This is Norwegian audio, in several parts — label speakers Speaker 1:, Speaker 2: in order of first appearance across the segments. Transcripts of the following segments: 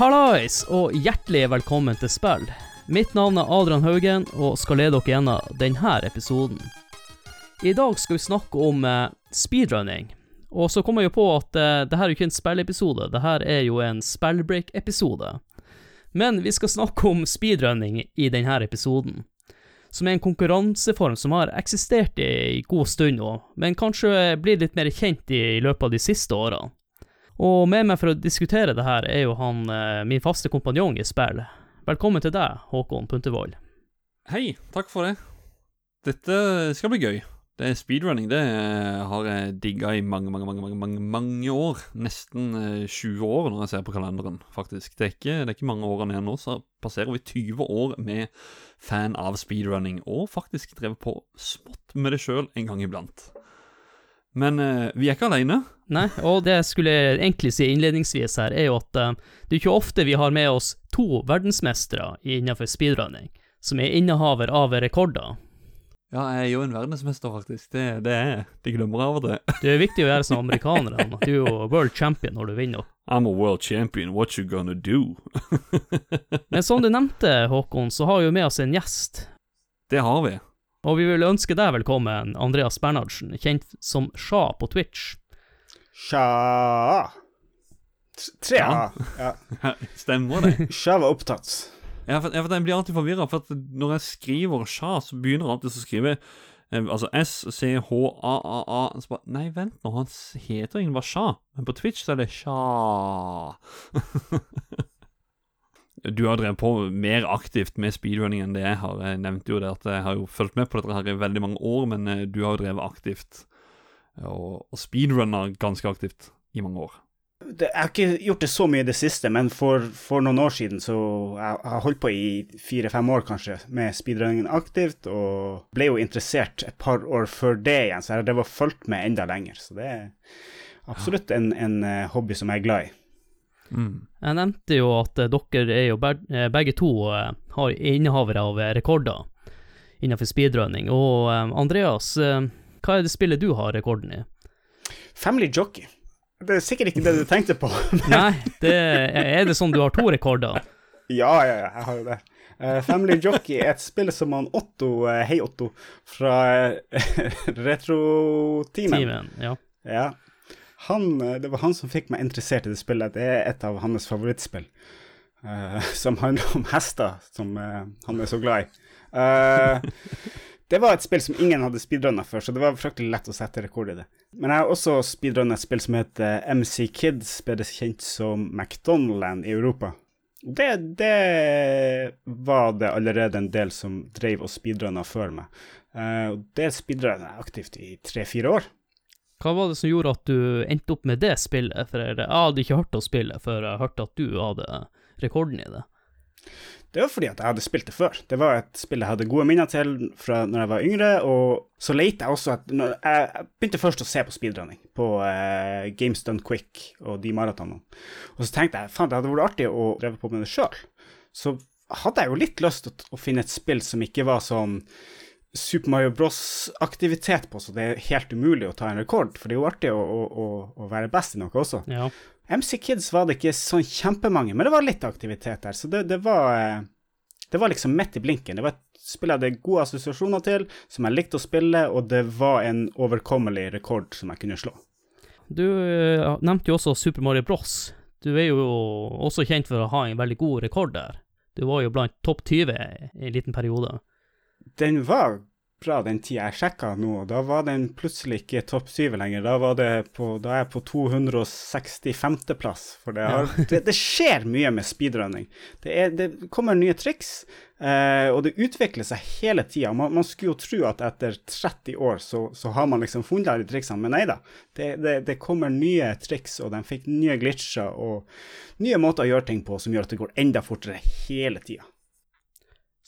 Speaker 1: Hallais, og hjertelig velkommen til spill. Mitt navn er Adrian Haugen, og skal lede dere gjennom denne episoden. I dag skal vi snakke om eh, speedrunning. Og så kommer jeg jo på at eh, det her er jo ikke en spillepisode, det her er jo en spellbreak-episode. Men vi skal snakke om speedrunning i denne episoden. Som er en konkurranseform som har eksistert i god stund nå, men kanskje blir litt mer kjent i løpet av de siste årene. Og med meg for å diskutere det her er jo han eh, min faste kompanjong i spill. Velkommen til deg, Håkon Puntervold.
Speaker 2: Hei, takk for det. Dette skal bli gøy. Det er speedrunning. Det har jeg digga i mange, mange, mange, mange, mange, år. Nesten eh, 20 år når jeg ser på kalenderen, faktisk. Det er ikke, det er ikke mange årene igjen nå, så passerer vi 20 år med fan av speedrunning, og faktisk drevet på smått med det sjøl en gang iblant. Men eh, vi er ikke alene.
Speaker 1: Nei, og det jeg skulle egentlig si innledningsvis her, er jo at eh, det er ikke ofte vi har med oss to verdensmestere innenfor speedrunning, som er innehaver av rekorder.
Speaker 2: Ja, jeg er jo en verdensmester, faktisk. Det, det er jeg. De glemmer av og til.
Speaker 1: Det er viktig å gjøre som amerikanerne. Du er jo world champion når du vinner.
Speaker 2: I'm a world champion, what you gonna do?
Speaker 1: Men som du nevnte, Håkon, så har vi jo med oss en gjest.
Speaker 2: det har vi.
Speaker 1: Og vi vil ønske deg velkommen, Andreas Bernhardsen, kjent som Sja på Twitch.
Speaker 3: Sja Tre A. Ja.
Speaker 2: Stemmer det?
Speaker 3: Sja var opptatt.
Speaker 2: Ja, for, ja, for Jeg blir alltid forvirra, for at når jeg skriver sja, så begynner jeg alltid å skrive eh, altså S-C-H-A-A-A. Så bare Nei, vent nå, han heter egentlig bare Sja, men på Twitch så er det Sja. du har drevet på mer aktivt med speedrunning enn det jeg har. Jeg nevnte jo det at jeg har jo fulgt med på dette her i veldig mange år, men eh, du har jo drevet aktivt og, og speedrunna ganske aktivt i mange år.
Speaker 3: Det, jeg har ikke gjort det så mye i det siste, men for, for noen år siden så jeg, har holdt på i fire-fem år kanskje med speedrunningen aktivt, og ble jo interessert et par år før det igjen, så jeg har fulgt med enda lenger. Så det er absolutt en, en eh, hobby som jeg er glad i.
Speaker 1: Jeg nevnte jo at eh, dere er jo eh, begge to eh, har innehavere av rekorder innenfor speedrunning. Og Andreas, hva er det spillet du har rekorden i?
Speaker 3: Family Jockey. Det er sikkert ikke det du tenkte på.
Speaker 1: Nei, det, er det sånn du har to rekorder?
Speaker 3: Ja, ja, ja, jeg har jo det. Uh, Family Jockey er et spill som han Otto, uh, hei Otto, fra uh, Retroteamen.
Speaker 1: Timen, ja.
Speaker 3: Ja. Han, eh, det var han som fikk meg interessert i det spillet. Det er et av hans favorittspill. uh, som handler om hester, som uh, han er så glad i. Uh, det var et spill som ingen hadde speedrunna før, så det var fryktelig lett å sette rekord i det. Men jeg har også speedrunna et spill som heter MC Kids, bedre kjent som McDonaldland i Europa. Det, det var det allerede en del som drev og speedrunna før meg. Uh, det speedrunna jeg aktivt i tre-fire år.
Speaker 1: Hva var det som gjorde at du endte opp med det spillet? For jeg hadde ikke hørt om spillet før jeg hørte at du hadde rekorden i det.
Speaker 3: Det var fordi at jeg hadde spilt det før. Det var et spill jeg hadde gode minner til fra når jeg var yngre, og så lette jeg også at Jeg begynte først å se på speedrunning på eh, Games Done Quick og de maratonene. Og så tenkte jeg faen, det hadde vært artig å dreve på med det sjøl. Så hadde jeg jo litt lyst til å, å finne et spill som ikke var sånn Super Mario Bros-aktivitet på, så det er helt umulig å ta en rekord. For det er jo artig å, å, å, være best i noe også.
Speaker 1: Ja.
Speaker 3: MC Kids var det ikke sånn kjempemange, men det var litt aktivitet der. Så det, det var eh, Det var liksom midt i blinken. Det var et spill jeg hadde gode assosiasjoner til, som jeg likte å spille, og det var en overkommelig rekord som jeg kunne slå.
Speaker 1: Du eh, nevnte jo også Super Mario Bros. Du er jo også kjent for å ha en veldig god rekord der. Du var jo blant topp 20 i en liten periode.
Speaker 3: Den var bra den tida jeg sjekka nå, da var den plutselig ikke topp syv lenger. Da, var det på, da er jeg på 265.-plass, for det, har, det, det skjer mye med speedrunning. Det, er, det kommer nye triks, eh, og det utvikler seg hele tida. Man, man skulle jo tro at etter 30 år så, så har man liksom funnet alle triksene, men nei da. Det, det, det kommer nye triks, og de fikk nye glitcher og nye måter å gjøre ting på som gjør at det går enda fortere hele tida.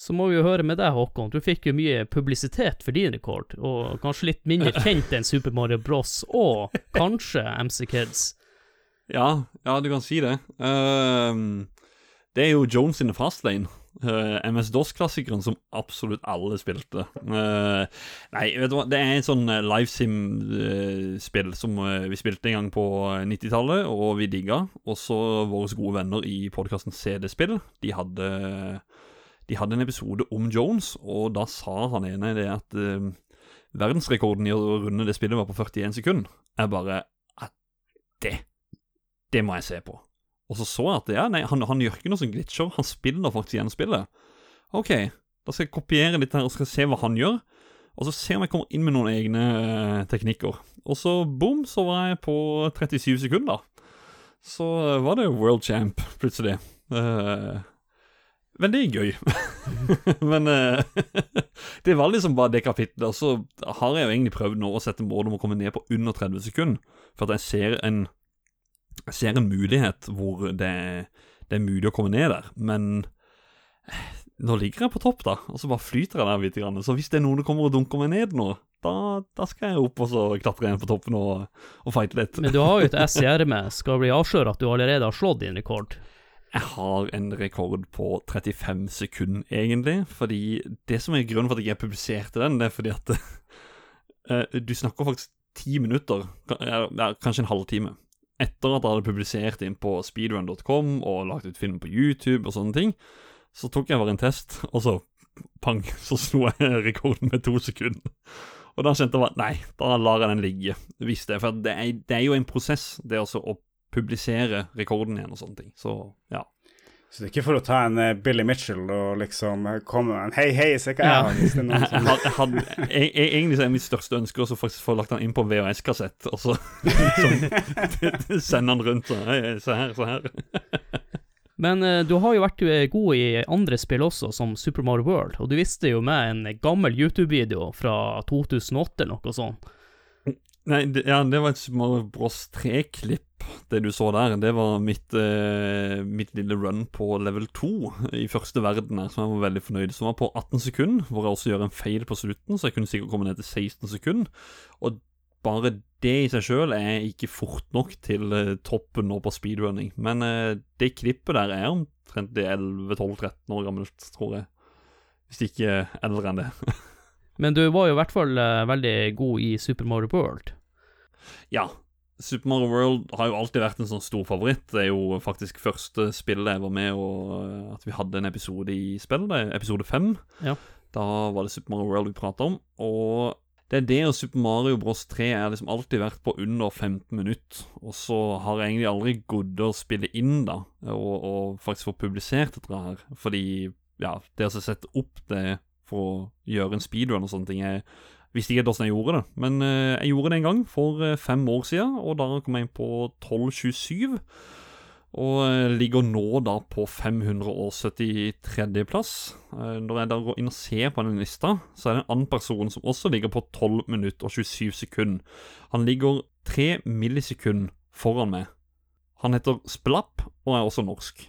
Speaker 1: Så må vi jo høre med deg, Håkon. Du fikk jo mye publisitet for din rekord, og kanskje litt mindre kjent enn Super Mario Bros. og kanskje MC Kids.
Speaker 2: Ja, ja, du kan si det. Uh, det er jo Jones in the fast lane. Uh, MS-DOS-klassikeren som absolutt alle spilte. Uh, nei, vet du hva, det er et sånn livesim-spill som vi spilte en gang på 90-tallet, og vi digga. Også våre gode venner i podkasten CD-spill. De hadde De hadde en episode om Jones, og da sa han ene det at verdensrekorden i å runde det spillet var på 41 sekunder. Jeg bare Det Det må jeg se på. Og så så jeg at ja, nei, han, han gjør ikke noe som glitcher. Han spiller faktisk igjen spillet. OK, da skal jeg kopiere litt her og skal se hva han gjør. Og så se om jeg kommer inn med noen egne uh, teknikker. Og så boom, så var jeg på 37 sekunder. Så uh, var det world champ plutselig. Uh, veldig gøy. Men det var liksom bare det kapitlet. Og så har jeg jo egentlig prøvd nå å sette mål om å komme ned på under 30 sekunder. For at jeg ser en jeg ser en mulighet hvor det, det, er mulig å komme ned der, men eh, nå ligger jeg på topp, da, og så bare flyter jeg der litt. Grann. Så hvis det er noen som kommer og dunker meg ned nå, da, da, skal jeg opp og så klatre igjen på toppen og, og fighte litt.
Speaker 1: Men du har jo et S i ermet. Skal vi avsløre at du allerede har slått din rekord?
Speaker 2: Jeg har en rekord på 35 sekunder, egentlig. Fordi det som er grunnen for at jeg publiserte den, det er fordi at uh, du snakker faktisk ti minutter, kanskje en halvtime, etter at jeg hadde publisert inn på speedrun.com og lagt ut film på YouTube og sånne ting, så tok jeg bare en test, og så pang, så slo jeg rekorden med to sekunder. Og da kjente jeg bare nei, da lar jeg den ligge, visste det. For det er, det er jo en prosess, det å publisere rekorden igjen og sånne ting. Så ja.
Speaker 3: Så det er ikke for å ta en uh, Billy Mitchell og liksom uh, komme med en hei, hei, se hva jeg har. Hvis det er noen som...
Speaker 2: had, jeg, jeg, egentlig så er mitt største ønske å faktisk få lagt den inn på VHS-kassett, og så liksom, sende den rundt. Så, hei, se her, se her.
Speaker 1: Men uh, du har jo vært god i andre spill også, som Super Mario World, og du visste jo med en gammel YouTube-video fra 2008 eller noe sånt.
Speaker 2: Nei, det, ja, det var et Mario Bros 3-klipp det du så der, det var mitt, eh, mitt lille run på level 2 i første verden her, som jeg var veldig fornøyd Som var på 18 sekunder, hvor jeg også gjør en feil på slutten, så jeg kunne sikkert komme ned til 16 sekunder. Og bare det i seg sjøl er ikke fort nok til eh, toppen nå på speedrunning. Men eh, det klippet der er omtrent 11-12-13 år gammelt, tror jeg. Hvis ikke eldre enn det.
Speaker 1: Men du var jo i hvert fall uh, veldig god i Super Mario World.
Speaker 2: Ja, Super Mario World har jo alltid vært en sånn stor favoritt. Det er jo faktisk første spillet jeg var med og eh, at vi hadde en episode i spillet, episode fem.
Speaker 1: Ja.
Speaker 2: Da var det Super Mario World vi prata om. Og det er det og Super Mario Bros 3 er liksom alltid vært på under 15 minutter. Og så har jeg egentlig aldri gått å spille inn, da, og, og faktisk få publisert dette her. Fordi, ja, det å sette opp det for å gjøre en speedrun og sånne ting Jeg Visste ikke hvordan jeg gjorde det, men uh, jeg gjorde det en gang for uh, fem år siden, og da kom jeg inn på 1227. Og uh, ligger nå da på 573. plass. når jeg da går inn og ser på den lista, så er det en annen person som også ligger på 12 minutter og 27 sekunder. Han ligger 3 millisekunder foran meg. Han heter Splapp og er også norsk.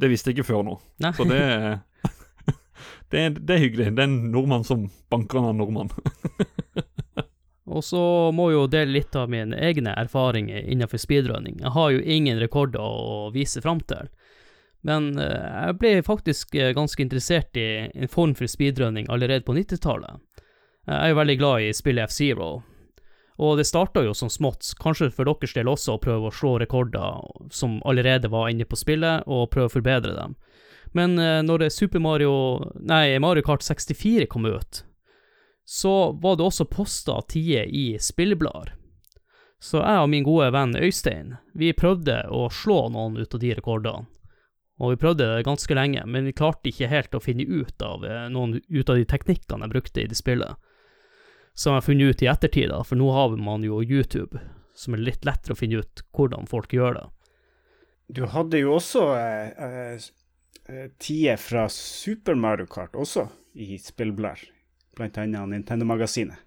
Speaker 2: Det visste jeg ikke før nå, Nei. så det det, det, er hyggelig. Det er en nordmann som banker en annen nordmann.
Speaker 1: og så må jeg jo dele litt av mine egne erfaringer innenfor speedrunning. Jeg har jo ingen rekorder å vise fram til. Men eh, jeg ble faktisk eh, ganske interessert i en form for speedrunning allerede på 90-tallet. Jeg er jo veldig glad i spillet F-Zero. Og det starta jo som smått, kanskje for deres del også, å prøve å slå rekorder som allerede var inne på spillet, og prøve å forbedre dem. Men uh, når Super Mario Nei, Mario Kart 64 kom ut, så var det også posta tider i spilleblader. Så jeg og min gode venn Øystein, vi prøvde å slå noen ut av de rekordene. Og vi prøvde det ganske lenge, men vi klarte ikke helt å finne ut av eh, noen ut av de teknikkene jeg brukte i det spillet. Som jeg har funnet ut i ettertid, da, for nå har man jo YouTube, som er litt lettere å finne ut hvordan folk gjør det.
Speaker 3: Du hadde jo også eh, eh Eh, tider fra Super Mario Kart også i spillblader, bl.a. Nintendo-magasinet.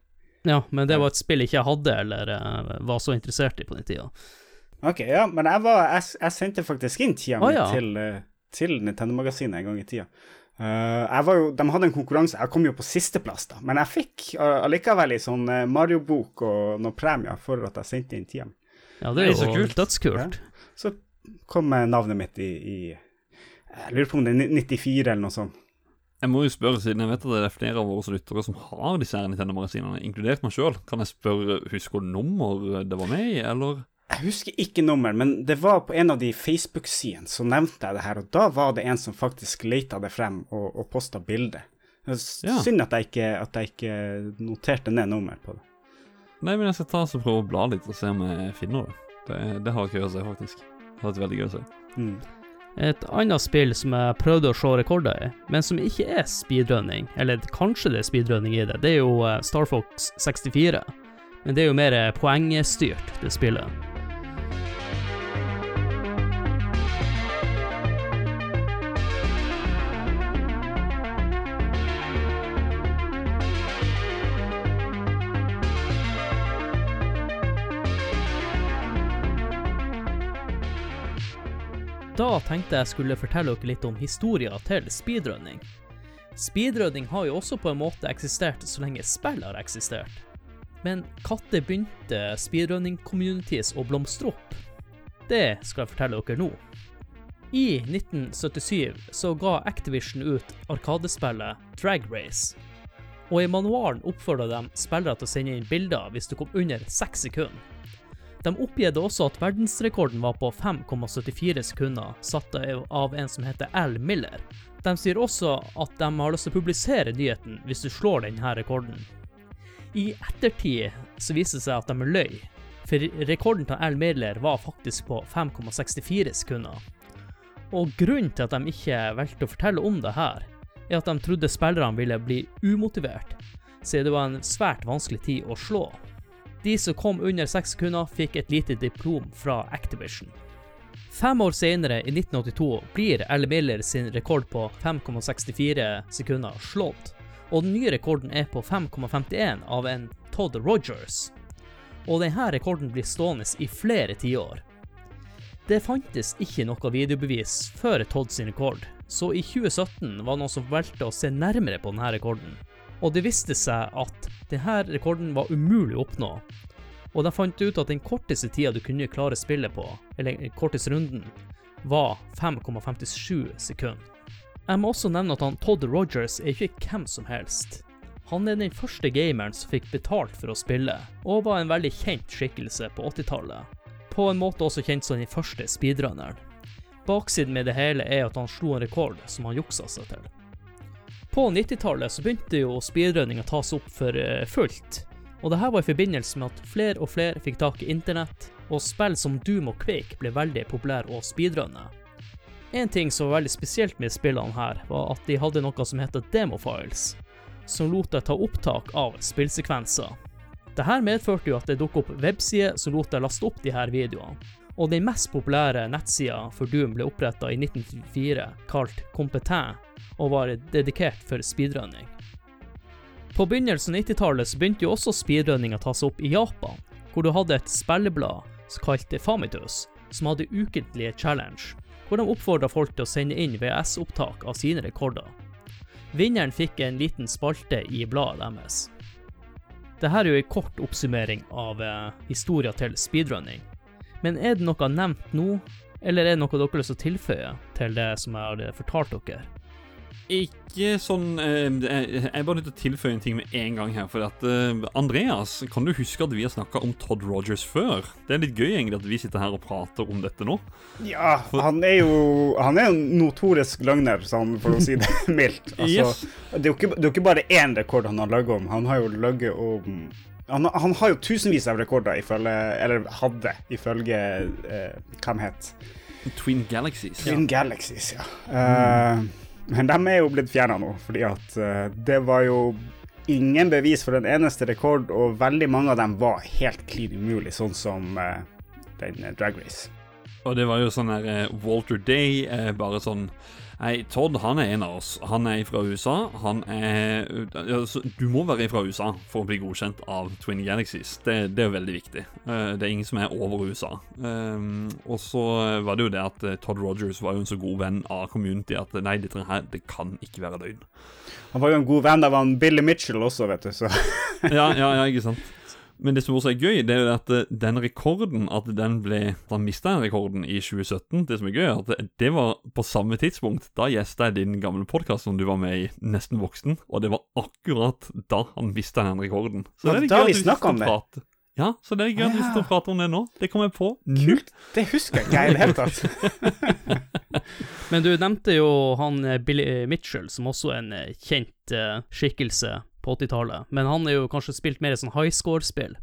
Speaker 1: Ja, men det var et spill jeg ikke hadde eller uh, var så interessert i på den tida.
Speaker 3: Ok, ja, men jeg, var, jeg, jeg sendte faktisk inn tida mi ja. til, uh, til Nintendo-magasinet en gang i tida. Uh, jeg var jo, de hadde en konkurranse, jeg kom jo på sisteplass, da, men jeg fikk allikevel ei sånn Mario-bok og noen premier for at jeg sendte inn tida
Speaker 1: Ja, det er jo så kult. dødskult.
Speaker 3: Ja. Så kom navnet mitt i, i Jeg lurer på om det er 94 eller noe sånt.
Speaker 2: Jeg må jo spørre, siden jeg vet at det er flere av våre lyttere som har disse her Nintendo-magasinene, inkludert meg sjøl, kan jeg spørre husker du nummer det var med i, eller?
Speaker 3: Jeg husker ikke nummer, men det var på en av de Facebook-sidene så nevnte jeg det her, og da var det en som faktisk leita det frem og, og posta bilde.
Speaker 2: Ja.
Speaker 3: Synd at jeg, ikke, at jeg ikke noterte ned nummer på det.
Speaker 2: Nei, men jeg skal ta og prøve å bla litt og se om jeg finner det. Det, det har ikke gøy å se, faktisk. Det har vært veldig gøy å se.
Speaker 3: Mm.
Speaker 1: Et annet spill som jeg prøvde å slå rekorder i, men som ikke er speedrunning, eller kanskje det er speedrunning i det, det er jo eh, Star Fox 64. Men det er jo mer poengstyrt, det spillet. Da tenkte jeg skulle fortelle dere litt om historien til speedrunning. Speedrunning har jo også på en måte eksistert så lenge spill har eksistert. Men når begynte speedrunning-communities å blomstre opp? Det skal jeg fortelle dere nå. I 1977 så ga Activision ut arkadespillet Drag Race. Og i manualen oppfordra de spillere til å sende inn bilder hvis du kom under seks sekunder. De oppgir også at verdensrekorden var på 5,74 sekunder, satt av en som heter Al Miller. De sier også at de har lyst til å publisere nyheten hvis du slår denne rekorden. I ettertid så viser det seg at de løy, for rekorden til Al Miller var faktisk på 5,64 sekunder. Og grunnen til at de ikke valgte å fortelle om det her, er at de trodde spillerne ville bli umotivert, siden det var en svært vanskelig tid å slå. De som kom under seks sekunder, fikk et lite diplom fra Activision. Fem år senere, i 1982, blir Al Miller sin rekord på 5,64 sekunder slått, og den nye rekorden er på 5,51 av en Todd Rogers. Og denne rekorden blir stående i flere tiår. Det fantes ikke noe videobevis før Todd sin rekord, så i 2017 var det noen som valgte å se nærmere på denne rekorden. Og det viste seg at denne rekorden var umulig å oppnå. Og de fant ut at den korteste tida du kunne klare spillet på, eller den korteste runden, var 5,57 sekunder. Jeg må også nevne at han Todd Rogers er ikke hvem som helst. Han er den første gameren som fikk betalt for å spille, og var en veldig kjent skikkelse på 80-tallet. På en måte også kjent som den første speedrunneren. Baksiden med det hele er at han slo en rekord som han juksa seg til. På 90-tallet så begynte jo speedrunning å tas opp for eh, fullt, og det her var i forbindelse med at flere og flere fikk tak i internett, og spill som Doom og Quake ble veldig populære å speedrunne. En ting som var veldig spesielt med spillene her, var at de hadde noe som heter demofiles, som lot deg ta opptak av spillsekvenser. Dette medførte jo at det dukket opp websider som lot deg laste opp de her videoene, og den mest populære nettsida for Doom ble oppretta i 1994, kalt Competent, og var dedikert for speedrunning. På begynnelsen av 90-tallet begynte jo også speedrunning å tas opp i Japan, hvor du hadde et spilleblad som kalte Famitus, som hadde ukentlige challenge, hvor de oppfordra folk til å sende inn VS-opptak av sine rekorder. Vinneren fikk en liten spalte i bladet deres. Dette er jo en kort oppsummering av eh, historia til speedrunning. Men er det noe nevnt nå, eller er det noe dere har lyst til å tilføye til det som jeg har eh, fortalt dere?
Speaker 2: Ikke sånn eh, Jeg jeg er bare nødt til å tilføye en ting med en gang her. For at eh, Andreas, kan du huske at vi har snakka om Todd Rogers før? Det er litt gøy egentlig at vi sitter her og prater om dette nå.
Speaker 3: Ja, han er jo Han er en notorisk løgner, sånn, for å si det mildt. Altså,
Speaker 2: Yes.
Speaker 3: det, er jo ikke, det er ikke bare én rekord han har laget om. Han har jo laget om han, han har jo tusenvis av rekorder, ifølge Eller hadde, ifølge eh, han het
Speaker 2: Twin Galaxies.
Speaker 3: Twin Galaxies, ja. Eh, men de er jo blitt fjerna nå, fordi at eh, det var jo ingen bevis for en eneste rekord, og veldig mange av dem var helt klin umulig, sånn som eh, den eh, Drag Race.
Speaker 2: Og det var jo sånn eh, Walter Day bare sånn Nei, Todd han er en av oss. Han er fra USA. Han er altså, Du må være fra USA for å bli godkjent av Twin Galaxies. Det, det er veldig viktig. Eh, det er ingen som er over USA. Um, og så var det jo det at eh, Todd Rogers var jo en så god venn av community at nei, dette her, det kan ikke være løgn.
Speaker 3: Han var jo en god venn av han Billy Mitchell også, vet du, så
Speaker 2: Ja, ja, ja, ikke sant. Men det som også er gøy, det er at eh, den rekorden, at den ble at Han mista den rekorden i 2017. Det som er gøy, er at det, var på samme tidspunkt. Da gjesta jeg din gamle podkast som du var med i, Nesten voksen. Og det var akkurat da han mista den rekorden. Så
Speaker 3: Ja,
Speaker 2: det er det
Speaker 3: da
Speaker 2: gøy
Speaker 3: vi snakket om
Speaker 2: det. Ja, så det er gøy at
Speaker 3: vi
Speaker 2: sitter og prater om det nå. Det kom jeg på.
Speaker 3: Kult. Det husker jeg ikke i det hele tatt.
Speaker 1: Men du nevnte jo han eh, Billy Mitchell, som også er en eh, kjent eh, skikkelse på 80-tallet. Men han er jo kanskje spilt mer i sånn high score-spill.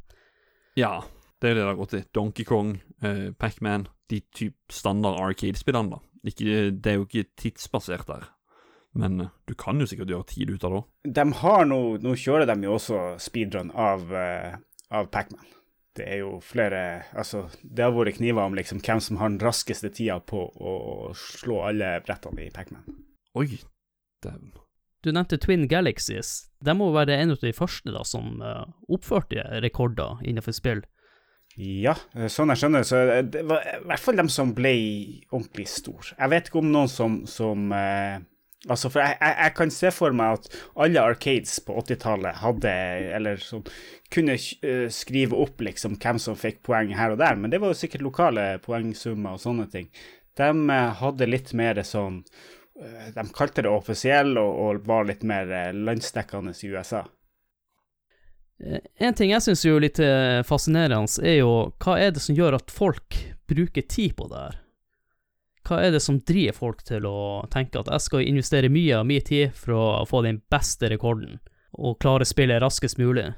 Speaker 2: Ja, det er jo det det har gått i. Donkey Kong, eh, Pac-Man, de typ standard arcade-spillene, da. Ikke, det er jo ikke tidsbasert der. Men eh, du kan jo sikkert gjøre tid ut av det.
Speaker 3: De har nå Nå kjører de jo også speedrun av, uh, av Pacman. Det er jo flere Altså, det har vært kniver om liksom hvem som har den raskeste tida på å slå alle brettene i Pacman.
Speaker 2: Oi, dæven.
Speaker 1: Du nevnte Twin Galaxies. De må være en av de første da som uh, oppførte rekorder innenfor spill.
Speaker 3: Ja, eh, sånn jeg skjønner så eh, det var i hvert fall dem som ble ordentlig stor. Jeg vet ikke om noen som, som uh, Altså, for jeg, jeg, jeg kan se for meg at alle arcades på 80-tallet hadde Eller sånn kunne uh, skrive opp liksom hvem som fikk poeng her og der, men det var jo sikkert lokale poengsummer og sånne ting. De hadde litt mer sånn De kalte det offisiell og, og var litt mer eh, landsdekkende i USA.
Speaker 1: Eh, En ting jeg syns er litt eh, fascinerende, er jo hva er det som gjør at folk bruker tid på det her? Hva er det som driver folk til å tenke at jeg skal investere mye av min tid for å få den beste rekorden, og klare spillet raskest mulig?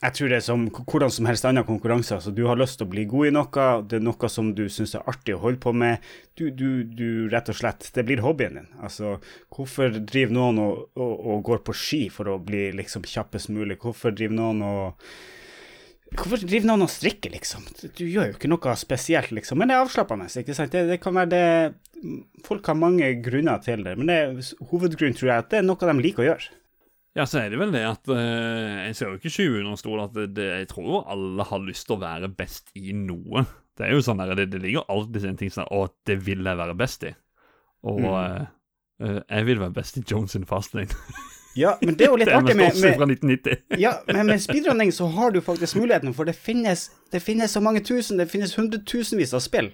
Speaker 3: Jeg tror det er som hvordan som helst annen konkurranse. Altså, du har lyst til å bli god i noe, det er noe som du syns er artig å holde på med. Du, du, du rett og slett Det blir hobbyen din. Altså, hvorfor driver noen og, og, og går på ski for å bli liksom kjappest mulig? Hvorfor driver noen og Hvorfor driver noen og strikker, liksom? Du gjør jo ikke noe spesielt, liksom. Men det er avslappende, ikke sant? Det, det kan være det Folk har mange grunner til det, men det, hovedgrunnen tror jeg at det er noe de liker å gjøre.
Speaker 2: Ja, så er det vel det at eh, Jeg ser jo ikke skyve under stol at det, det, jeg tror jo alle har lyst til å være best i noe. Det er jo sånn der, det, det ligger alltid en ting sånn Å, det vil jeg være best i. Og
Speaker 3: Mm.
Speaker 2: eh, eh, jeg vil være best i Jones in Fastlane.
Speaker 3: Ja, men det er jo litt artig
Speaker 2: med
Speaker 3: med,
Speaker 2: slåssing
Speaker 3: med
Speaker 2: fra 1990.
Speaker 3: Ja, men med speedrunning så har du faktisk muligheten, for det finnes, det finnes så mange tusen, det finnes hundretusenvis av spill.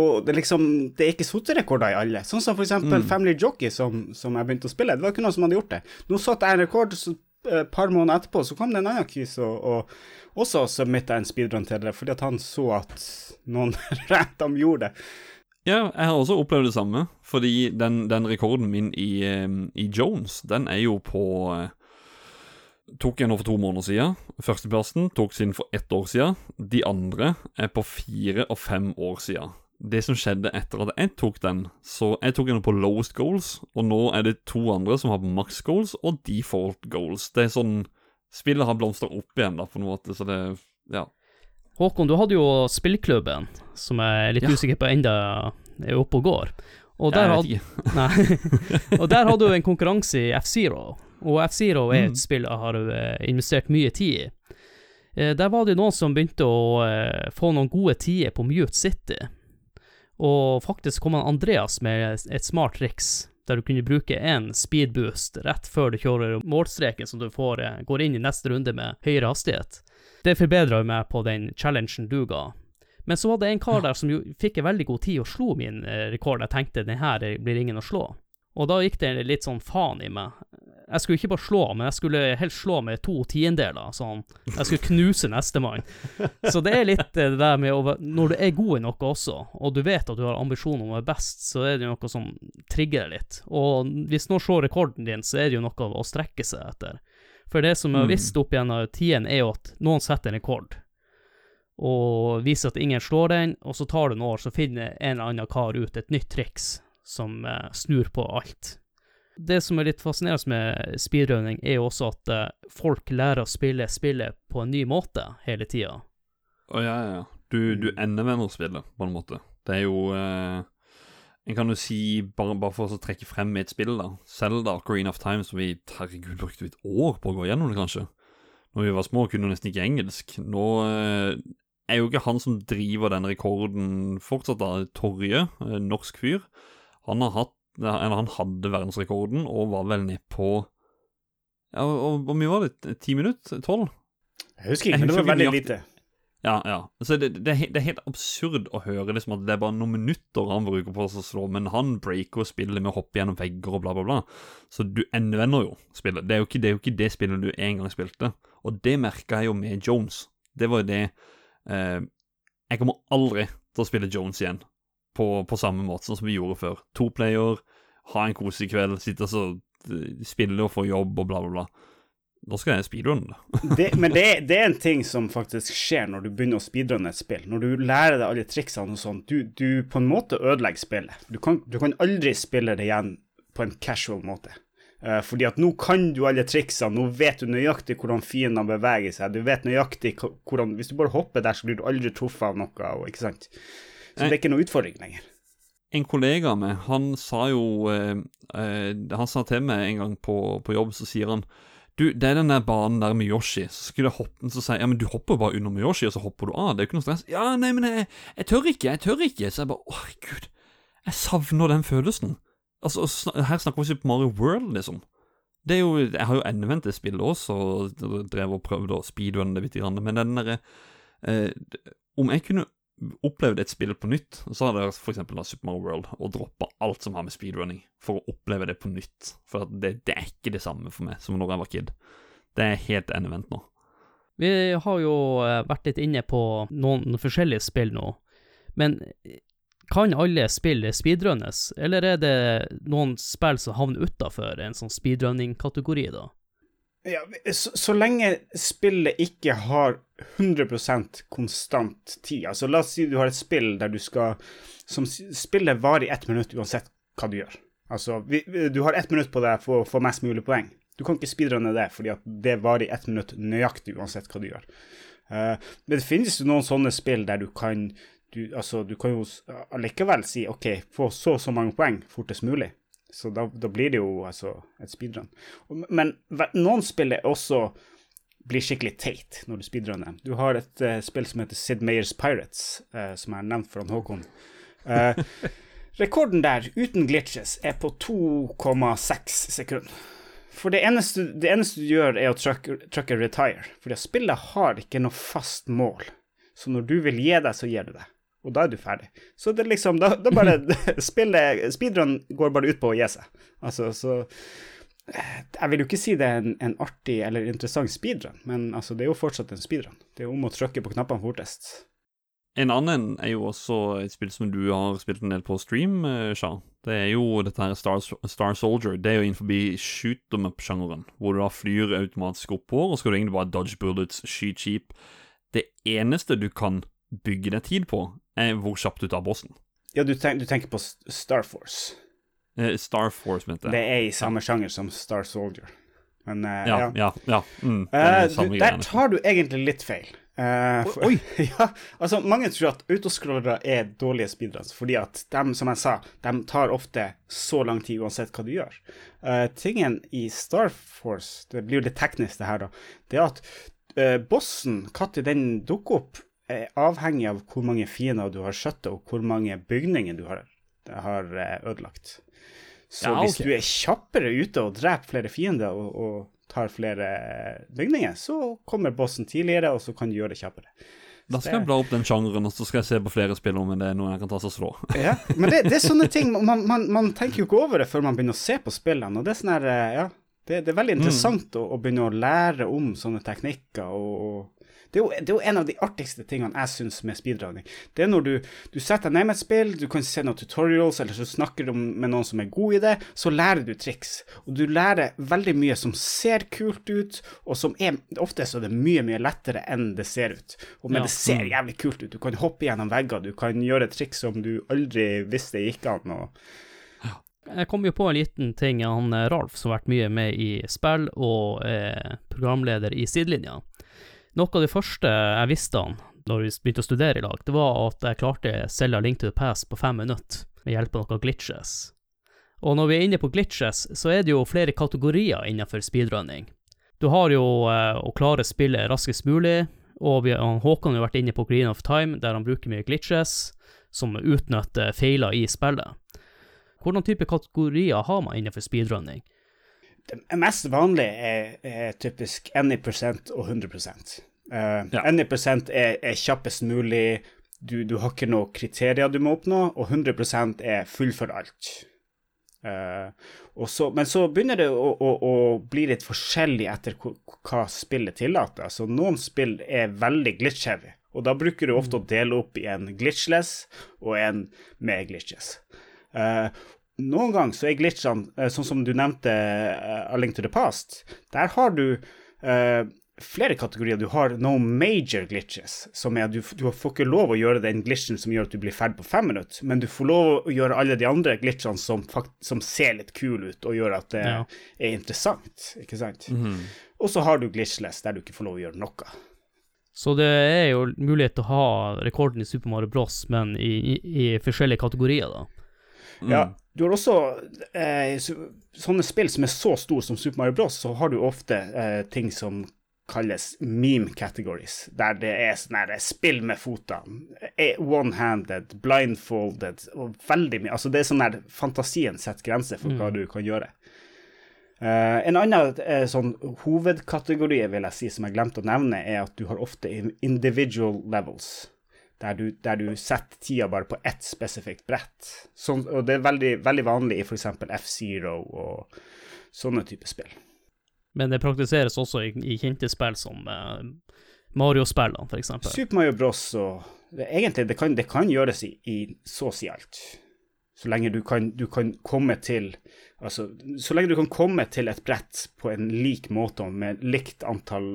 Speaker 3: Og det liksom, det er ikke sotterekorder i alle. Sånn som for eksempel Family Jockey, som, som jeg begynte å spille. Det var ikke noen som hadde gjort det. Nå satte jeg en rekord, så et par måneder etterpå så kom det en annen kis og, og også submitta en speedrun til det, fordi at han så at noen random gjorde det.
Speaker 2: Ja, jeg har også opplevd det samme, fordi den, den rekorden min i, eh, i Jones, den er jo på eh, Tok jeg nå for to måneder siden. Førsteplassen tok sin for ett år siden. De andre er på fire og fem år siden. Det som skjedde etter at jeg tok den, så jeg tok den på lowest goals, og nå er det to andre som har max goals og default goals. Det er sånn Spillet har blomstra opp igjen, da, på en måte, så det Ja.
Speaker 1: Håkon, du hadde jo spillklubben, som jeg er litt
Speaker 2: Ja.
Speaker 1: usikker på enda er oppe og går. Og der,
Speaker 2: jeg vet ikke.
Speaker 1: og der hadde du en konkurranse i F-Zero, og F-Zero er
Speaker 2: Mm.
Speaker 1: et spill jeg har eh, investert mye tid i. Eh, Der var det noen som begynte å eh, få noen gode tider på Mute City, og faktisk kom han Andreas med et smart triks, der du kunne bruke en speedboost rett før du kjører målstreken, som du får, eh, går inn i neste runde med høyere hastighet. Det forbedra meg på den challengen du ga. Men så var det en kar der som jo fikk en veldig god tid og slo min eh, rekord. Jeg tenkte den her blir ingen å slå. Og da gikk det litt sånn faen i meg. Jeg skulle ikke bare slå, men jeg skulle helst slå med to tiendeler. Sånn. Jeg skulle knuse nestemann. Så det er litt eh, det der med å Når du er god i noe også, og du vet at du har ambisjoner om å være best, så er det noe som trigger deg litt. Og hvis noen slår rekorden din, så er det jo noe å strekke seg etter. For det som jeg har
Speaker 2: Mm.
Speaker 1: visst opp gjennom tiden, er jo at noen setter en rekord og viser at ingen slår den, og så tar det noen år, så finner en eller annen kar ut et nytt triks som eh, snur på alt. Det som er litt fascinerende med speedrunning, er jo også at eh, folk lærer å spille spillet på en ny måte hele tida.
Speaker 2: Å ja, ja, ja. Du, du endevender spillet, på en måte. Det er jo eh, En kan jo si, bare, bare for å trekke frem et spill, da. Selda, Green of Time, som vi herregud brukte et år på å gå gjennom det, kanskje. Når vi var små, kunne vi nesten ikke engelsk. Nå eh, er jo ikke han som driver den rekorden fortsatt, da. Torje, eh, norsk fyr. Han har hatt han hadde verdensrekorden og var vel ned på Ja, hvor mye var det? Ti minutter? Tolv?
Speaker 3: Jeg husker ikke, men det var veldig lite.
Speaker 2: Ja, ja. Så det, det, det er helt absurd å høre liksom at det er bare noen minutter han bruker på å slå, men han breaker og spiller med å hoppe gjennom vegger og bla, bla, bla. Så du endevender jo spillet. Det er jo ikke det, jo ikke det spillet du en gang spilte. Og det merka jeg jo med Jones. Det var jo det eh, Jeg kommer aldri til å spille Jones igjen på, på samme måte som vi gjorde før. To player, ha en koselig kveld, sitte og eh, spille og få jobb og bla, bla, bla. Nå skal jeg speedrunne det.
Speaker 3: men det, det er en ting som faktisk skjer når du begynner å speedrunne et spill. Når du lærer deg alle triksene og sånn, du, du på en måte ødelegger spillet. Du kan, du kan aldri spille det igjen på en casual måte. Uh, fordi at nå kan du alle triksene, nå vet du nøyaktig hvordan fiendene beveger seg. Du vet nøyaktig hvordan Hvis du bare hopper der, så blir du aldri truffet av noe, ikke sant. Så det er ikke noe utfordring lenger.
Speaker 2: en kollega av meg, han sa jo eh, eh, Han sa til meg en gang på, på jobb, så sier han Du, det er den der banen der med Yoshi. Så skulle jeg hoppe Så sier jeg ja, men du hopper bare under med Yoshi, og så hopper du av. Det er jo ikke noe stress. Ja, nei, men jeg, jeg tør ikke, jeg tør ikke. Så jeg bare åh, gud. Jeg savner den følelsen. Altså, her snakker vi ikke på Mario World, liksom. Det er jo Jeg har jo endevendt det spillet også, og drev og prøvde å speedrunne det litt, men den derre eh, Om jeg kunne opplevd et spill på nytt, så hadde jeg da Super Mario World og droppa alt som har med speedrunning, for å oppleve det på nytt. For det, det er ikke det samme for meg som når jeg var kid. Det er helt endevendt nå.
Speaker 1: Vi har jo eh, vært litt inne på noen forskjellige spill nå, men kan alle spill speedrunnes, eller er det noen spill som havner utafor en sånn speedrunning-kategori, da?
Speaker 3: Ja, så, så lenge spillet ikke har 100% konstant tid Altså, la oss si du har et spill der du skal Som spillet varer i ett minutt uansett hva du gjør. Altså, vi, du har ett minutt på deg for å få mest mulig poeng. Du kan ikke speedrunne det, fordi at det varer i ett minutt nøyaktig uansett hva du gjør. Uh, men det finnes jo noen sånne spill der du kan du, altså, du kan jo allikevel si OK, få så og så mange poeng fortest mulig. Så da, da blir det jo altså et speedrun. Men noen spill er også blir skikkelig teit når du speedrunner. Du har et uh, spill som heter Sid Meyers Pirates, uh, som jeg har nevnt for han Håkon. Uh, rekorden der, uten glitches, er på 2,6 sekunder. For det eneste, det eneste du gjør, er å trykke retire. For spillet har ikke noe fast mål. Så når du vil gi deg, så gir du deg. Og da er du ferdig. Så det er liksom Da, da bare Spillet Speedrun går bare ut på å gi seg. Altså, så eh, Jeg vil jo ikke si det er en, en artig eller interessant speedrun, men altså, det er jo fortsatt en speedrun. Det er om å trykke på knappene fortest.
Speaker 2: En annen er jo også et spill som du har spilt en del på stream, Sja. Sha. Det er jo dette her Star, Star Soldier. Det er jo innenfor shoot them up-sjangeren, hvor du da flyr automatisk oppover, og skal du egentlig bare dodge bullets, skyte skip. Det eneste du kan bygge deg tid på, hvor kjapt du tar bossen.
Speaker 3: Ja, du, tenk, du tenker på Star Force.
Speaker 2: Eh, Star Force, mente
Speaker 3: Det er i samme sjanger som Star Soldier. Men eh,
Speaker 2: Ja,
Speaker 3: ja.
Speaker 2: ja, ja. Mm, det
Speaker 3: Eh,
Speaker 2: er
Speaker 3: du, der
Speaker 2: greiene.
Speaker 3: tar du egentlig litt feil. Eh, for,
Speaker 2: Oi!
Speaker 3: ja, altså Mange tror at autoscrollere er dårlige speedruns, fordi at de, som jeg sa, de tar ofte så lang tid uansett hva du gjør. Eh, tingen i Star Force, det blir jo litt teknisk det her, da, det er at uh, bossen, når den dukker opp, er avhengig av hvor mange fiender du har skjøtta, og hvor mange bygninger du har, har eh, ødelagt. Så
Speaker 2: Ja,
Speaker 3: hvis du er kjappere ute og dreper flere fiender og, og tar flere bygninger, så kommer bossen tidligere, og så kan du gjøre det kjappere.
Speaker 2: Da skal jeg bla opp den sjangeren, og så skal jeg se på flere spill om det er noe jeg kan ta og slå.
Speaker 3: Ja, men det, det er sånne ting man, man, man tenker jo ikke over det før man begynner å se på spillene, og det er sånn her, eh, ja, det, det er veldig interessant å, å begynne å lære om sånne teknikker, og, og det, er jo, det er jo en av de artigste tingene jeg syns med speedrunning. Det er når du, du setter deg ned med et spill, du kan se noen tutorials, eller så snakker du med noen som er god i det, så lærer du triks. Og du lærer veldig mye som ser kult ut, og som er Ofte så er det mye, mye lettere enn det ser ut. Og men
Speaker 1: Ja.
Speaker 3: det ser jævlig kult ut. Du kan hoppe gjennom vegger, du kan gjøre triks som du aldri visste gikk an. og
Speaker 1: Jeg kom jo på en liten ting. Han eh, Ralf, som har vært mye med i spill og er programleder i Sidelinja. Noe av det første jeg visste han når vi begynte å studere i lag, det var at jeg klarte Selda Link to the Pass på fem minutter med hjelp av noen glitches. Og når vi er inne på glitches, så er det jo flere kategorier innenfor speedrunning. Du har jo eh, å klare spillet raskest mulig, og vi, Håkon har jo vært inne på Green of Time, der han bruker mye glitches som utnytter feiler i spillet. Hvordan type kategorier har man innenfor speedrunning?
Speaker 3: Det mest vanlige er, er typisk any prosent og 100 Uh,
Speaker 2: Ja.
Speaker 3: 90 er, er kjappest mulig, du, du har ikke noen kriterier du må oppnå, og 100% er fullfør alt. Uh, så, men så begynner det å, å, å bli litt forskjellig etter hva, spillet tillater. Altså, noen spill er veldig glitch-heavy, og da bruker du ofte å dele opp i en glitchless og en med glitches. Eh, noen ganger så er glitchene, eh, sånn som du nevnte, uh, A Link to the Past, der har du uh, flere kategorier. Du har no major glitches, som er at du, du får ikke lov å gjøre den glitchen som gjør at du blir ferdig på fem minutter, men du får lov å gjøre alle de andre glitchene som, fakt, som ser litt kule ut og gjør at det
Speaker 1: Ja.
Speaker 3: er interessant, ikke sant?
Speaker 2: Mhm.
Speaker 3: Og så har du glitchless, der du ikke får lov å gjøre noe.
Speaker 1: Så det er jo mulighet til å ha rekorden i Super Mario Bros, men i, i, i forskjellige kategorier, da.
Speaker 2: Mm.
Speaker 3: Ja, du har også eh, sånne spill som er så store som Super Mario Bros, så har du ofte eh, ting som kalles meme categories, der det er sånne her spill med fotene, eh, one-handed, blindfolded, og veldig mye Altså det er sånn der fantasien setter grenser for hva du kan gjøre. Uh, en annen uh, sånn hovedkategori vil jeg si, som jeg glemte å nevne, er at du har ofte in- individual levels. Der du, der du setter tida bare på ett spesifikt brett. Sånn, og det er veldig, veldig vanlig i f.eks. F-Zero og sånne typer spill.
Speaker 1: Men det praktiseres også i, i kjente spill som eh, Mario-spillene, eksempel.
Speaker 3: Super Mario Bros. og det, Egentlig, det kan, det kan gjøres i, i så å si alt. Så lenge du kan, du kan komme til Altså, så lenge du kan komme til et brett på en lik måte og med likt antall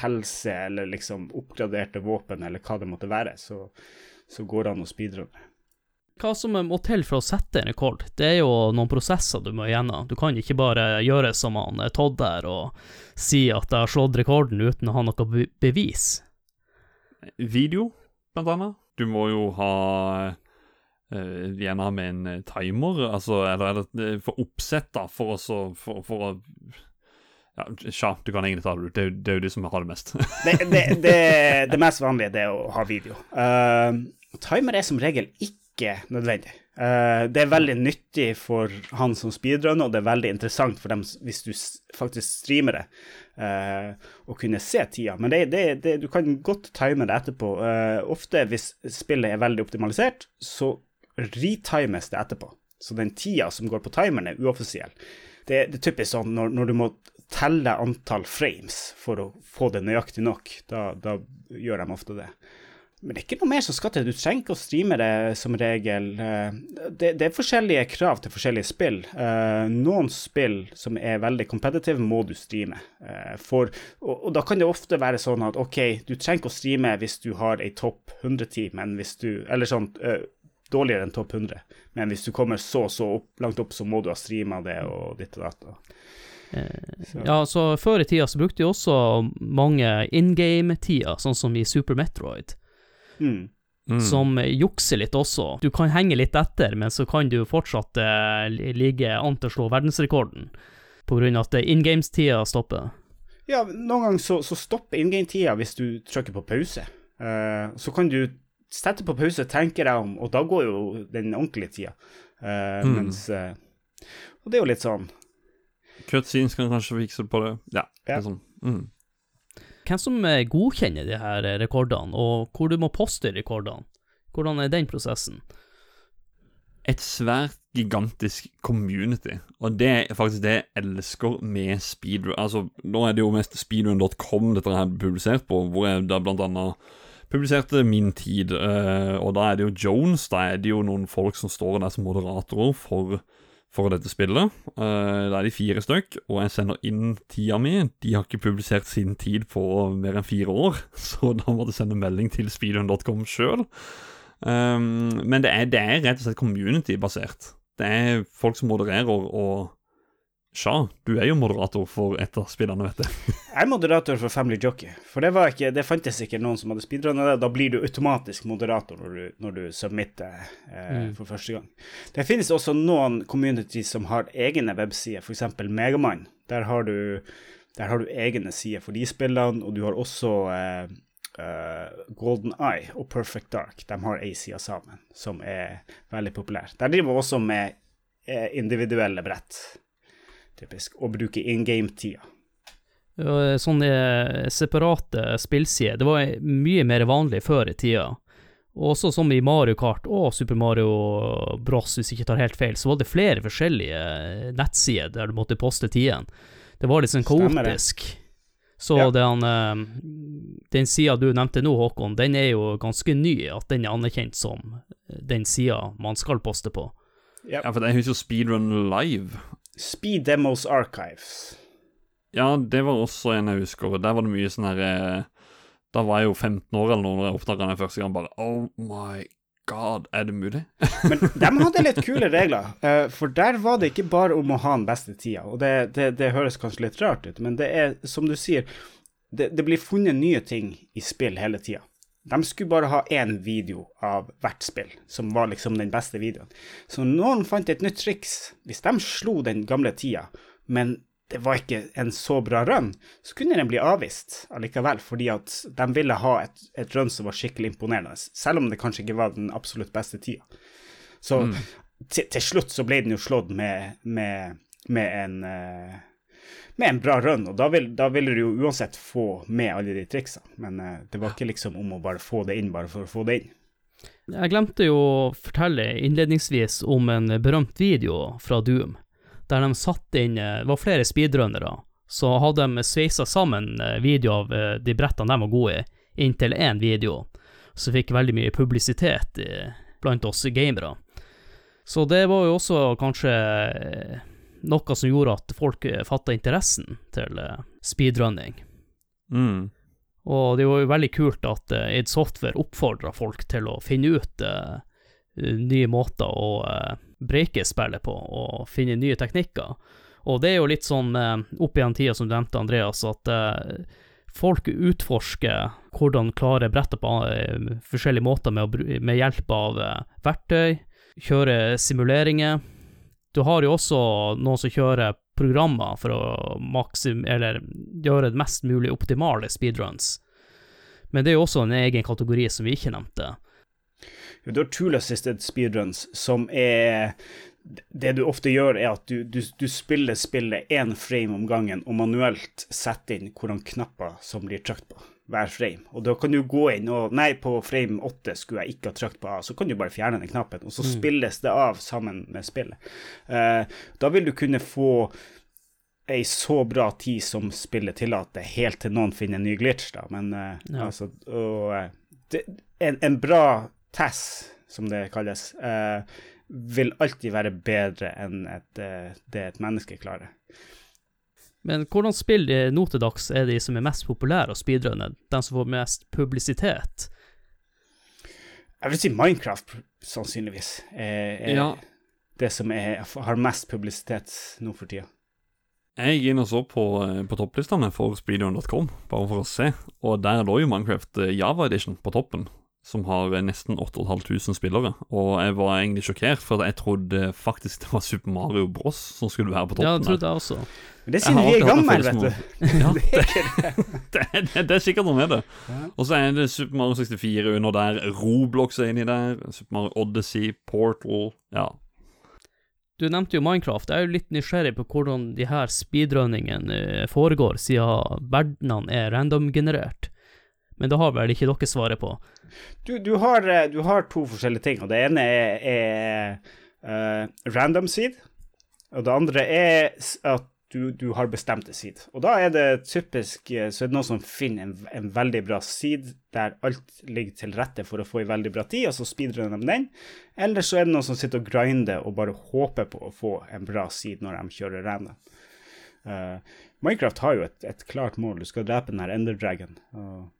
Speaker 3: helse eller liksom oppgraderte våpen eller hva det måtte være, så, så går det an å speedrunne.
Speaker 1: Hva som må til for å sette en rekord, det er jo noen prosesser du må igjennom. Du kan ikke bare gjøre som han eh, Todd der og si at jeg har slått rekorden uten å ha noe bevis.
Speaker 2: Video, blant annet. Du må jo ha gjerne ha med en eh, timer, altså, eller, eller eh, for oppsett, da, for å For, for å Ja, tja, du kan egentlig ta det ut. Det, er jo- de som har det mest.
Speaker 3: Det, det, det, det mest vanlige det er å ha video. Uh, timer er som regel ikke nødvendig. Uh, det er veldig nyttig for han som speedrunner, og det er veldig interessant for dem hvis du faktisk streamer det, uh, å kunne se tida. Men du kan godt time det etterpå. Ofte hvis spillet er veldig optimalisert, så retimes det etterpå. Så den tida som går på timeren, er uoffisiell. Det, det er typisk sånn når, når du må telle antall frames for å få det nøyaktig nok, da, da gjør de ofte det. Men det er ikke noe mer som skal til. Du trenger ikke å streame det som regel. Eh, Det, det er forskjellige krav til forskjellige spill. Eh, Noen spill som er veldig competitive, må du streame. Eh, For, og, og da kan det ofte være sånn at OK, du trenger ikke å streame hvis du har ei topp 100-tid, men hvis du Eller sånn dårligere enn topp 100. Men hvis du kommer så så opp, langt opp, så må du ha streama det og ditt og datt. Så-
Speaker 1: Ja, så før i tida så brukte vi også mange in game-tider, sånn som i Super Metroid,
Speaker 3: Mm.
Speaker 2: Mm.
Speaker 1: som jukser litt også. Du kan henge litt etter, men så kan du fortsatt eh, ligge an til å slå verdensrekorden, på grunn av at eh, in games-tida stopper.
Speaker 3: Ja, noen ganger så, så stopper in game-tida hvis du trykker på pause. Uh, så kan du sette på pause, tenke deg om, og da går jo den ordentlige tida. Uh,
Speaker 2: Mm.
Speaker 3: Mens uh, Og det er jo litt sånn
Speaker 2: Cutscenes kan kanskje fikse på det. Ja.
Speaker 3: Ja.
Speaker 2: sånn. Mm.
Speaker 1: Hvem som eh, godkjenner de her rekordene, og hvor du må poste rekordene? Hvordan er den prosessen?
Speaker 2: Et svært gigantisk community, og det er faktisk det jeg elsker med speedrun. Altså, nå er det jo mest speedrun.com dette her er publisert på, hvor jeg da blant annet publiserte min tid, eh, og da er det jo Jones, da er det jo noen folk som står der som moderatorer for, for dette spillet. Eh, da er de fire stykk, og jeg sender inn tida mi. De har ikke publisert sin tid på mer enn fire år, så da måtte jeg sende melding til speedrun.com sjøl. Um, men det er, det er rett og slett community-basert. Det er folk som modererer, og Sja, du er jo moderator for et av spillene, vet du.
Speaker 3: Jeg er moderator for Family Jockey, for det, var ikke, det fantes ikke noen som hadde speedrunna det. Da blir du automatisk moderator når du, når du submitter eh, for første gang. Det finnes også noen communities som har egne websider, f.eks. Megamann. Der har du der har du egne sider for de spillene, og du har også eh, eh, Golden Eye og Perfect Dark. De har ei side sammen, som er veldig populær. Der driver vi også med eh, individuelle brett, typisk, og bruke in game-tida.
Speaker 1: Eh, Sånne separate spillsider. Det var mye mer vanlig før i tida. Også som i Mario Kart og Super Mario Bros, hvis jeg ikke tar helt feil, så var det flere forskjellige nettsider der du måtte poste tidene. Det var litt sånn kaotisk. Så
Speaker 3: Ja.
Speaker 1: den, eh, den sida du nevnte nå, Håkon, den er jo ganske ny, at den er anerkjent som den sida man skal poste på.
Speaker 2: Ja, for jeg husker jo Speedrun Live.
Speaker 3: Speed Demos Archives.
Speaker 2: Ja, det var også en jeg husker. Der var det mye sånn her eh, Da var jeg jo 15 år eller noe når jeg oppdaga den første gang. Bare Oh my god, er det mulig?
Speaker 3: Men de hadde litt kule regler, eh, for der var det ikke bare om å ha den beste tida. Og det, det, det høres kanskje litt rart ut, men det er som du sier, det, det blir funnet nye ting i spill hele tida. De skulle bare ha én video av hvert spill, som var liksom den beste videoen. Så noen fant et nytt triks. Hvis de slo den gamle tida, men det var ikke en så bra run, så kunne den bli avvist allikevel, fordi at de ville ha et, et run som var skikkelig imponerende, selv om det kanskje ikke var den absolutt beste tida. Så til, til slutt så ble den jo slått med, med, med en eh, med en bra run, og da, vil, da ville du jo uansett få med alle de triksene. Men eh, det var ikke liksom om å bare få det inn bare for å få det inn.
Speaker 1: Jeg glemte jo å fortelle innledningsvis om en berømt video fra Doom, der de satte inn eh, Det var flere speedrunnere. Så hadde de sveisa sammen eh, video av de brettene de var gode i, inntil én video, som fikk veldig mye publisitet blant oss gamere. Så det var jo også kanskje noe som gjorde at folk fatta interessen til eh, speedrunning.
Speaker 2: Mm.
Speaker 1: Og det var jo veldig kult at uh, id Software oppfordra folk til å finne ut uh, nye måter å uh, breake spillet på, og finne nye teknikker. Og det er jo litt sånn uh, opp igjen tida som du nevnte, Andreas, at uh, folk utforsker hvordan klare bretter på eh, forskjellige måter med, å, med hjelp av eh, verktøy, kjøre simuleringer. Du har jo også noen som kjører programmer for å maksim, eller gjøre det mest mulig optimale speedruns. Men det er jo også en egen kategori som vi ikke nevnte.
Speaker 3: Du har tool assisted speedruns, som er Det du ofte gjør, er at du, du, du spiller spillet én frame om gangen, og manuelt setter inn hvilke knapper som blir trykt på hver frame. Og da kan du gå inn og Nei, på frame 8 skulle jeg ikke ha trykt på A, så kan du bare fjerne den knappen, og så spilles det av sammen med spillet. Uh, da vil du kunne få ei så bra tid som spillet tillater, helt til noen finner en ny glitch, da. Men uh,
Speaker 1: Ja.
Speaker 3: altså og, uh, det, en, en bra TAS, som det kalles, vil alltid være bedre enn et, det et menneske klarer.
Speaker 1: Men hvordan spill nå til dags er de som er mest populære og speedrunner? De som får mest publisitet?
Speaker 3: Jeg vil si Minecraft, sannsynligvis, er, er
Speaker 2: Ja.
Speaker 3: det som er, har mest publisitet nå for tida.
Speaker 2: Jeg gikk inn og så på, eh, på topplistene for speedrun.com, bare for å se, og der lå jo Minecraft eh, Java Edition på toppen, som har nesten 8500 spillere. Og jeg var egentlig sjokkert, for jeg trodde faktisk det var Super Mario Bros som skulle være på toppen.
Speaker 1: Ja, det trodde det også.
Speaker 3: Men det er siden vi er gamle, vet du.
Speaker 2: Ja,
Speaker 3: det det.
Speaker 2: det, det, er sikkert noe med det. Og så er det Super Mario 64 under der, Roblox er inni der, Super Mario Odyssey, Portal Ja.
Speaker 1: Du nevnte jo Minecraft. Jeg er jo litt nysgjerrig på hvordan de her speedrunningene eh, foregår, siden verdenene er randomgenerert. Men det har vel ikke dere svaret på?
Speaker 3: Du, du, har, eh, du har to forskjellige ting, og det ene er, er uh, random seed, og det andre er at du, du har bestemte seed. Og da er det typisk eh, så er det noen som finner en, en veldig bra seed der alt ligger til rette for å få en veldig bra tid, og så speedrunner de den. Eller så er det noen som sitter og grinder og bare håper på å få en bra seed når de kjører random. Uh, Minecraft har jo et, et klart mål, du skal drepe den her Ender Dragon. Og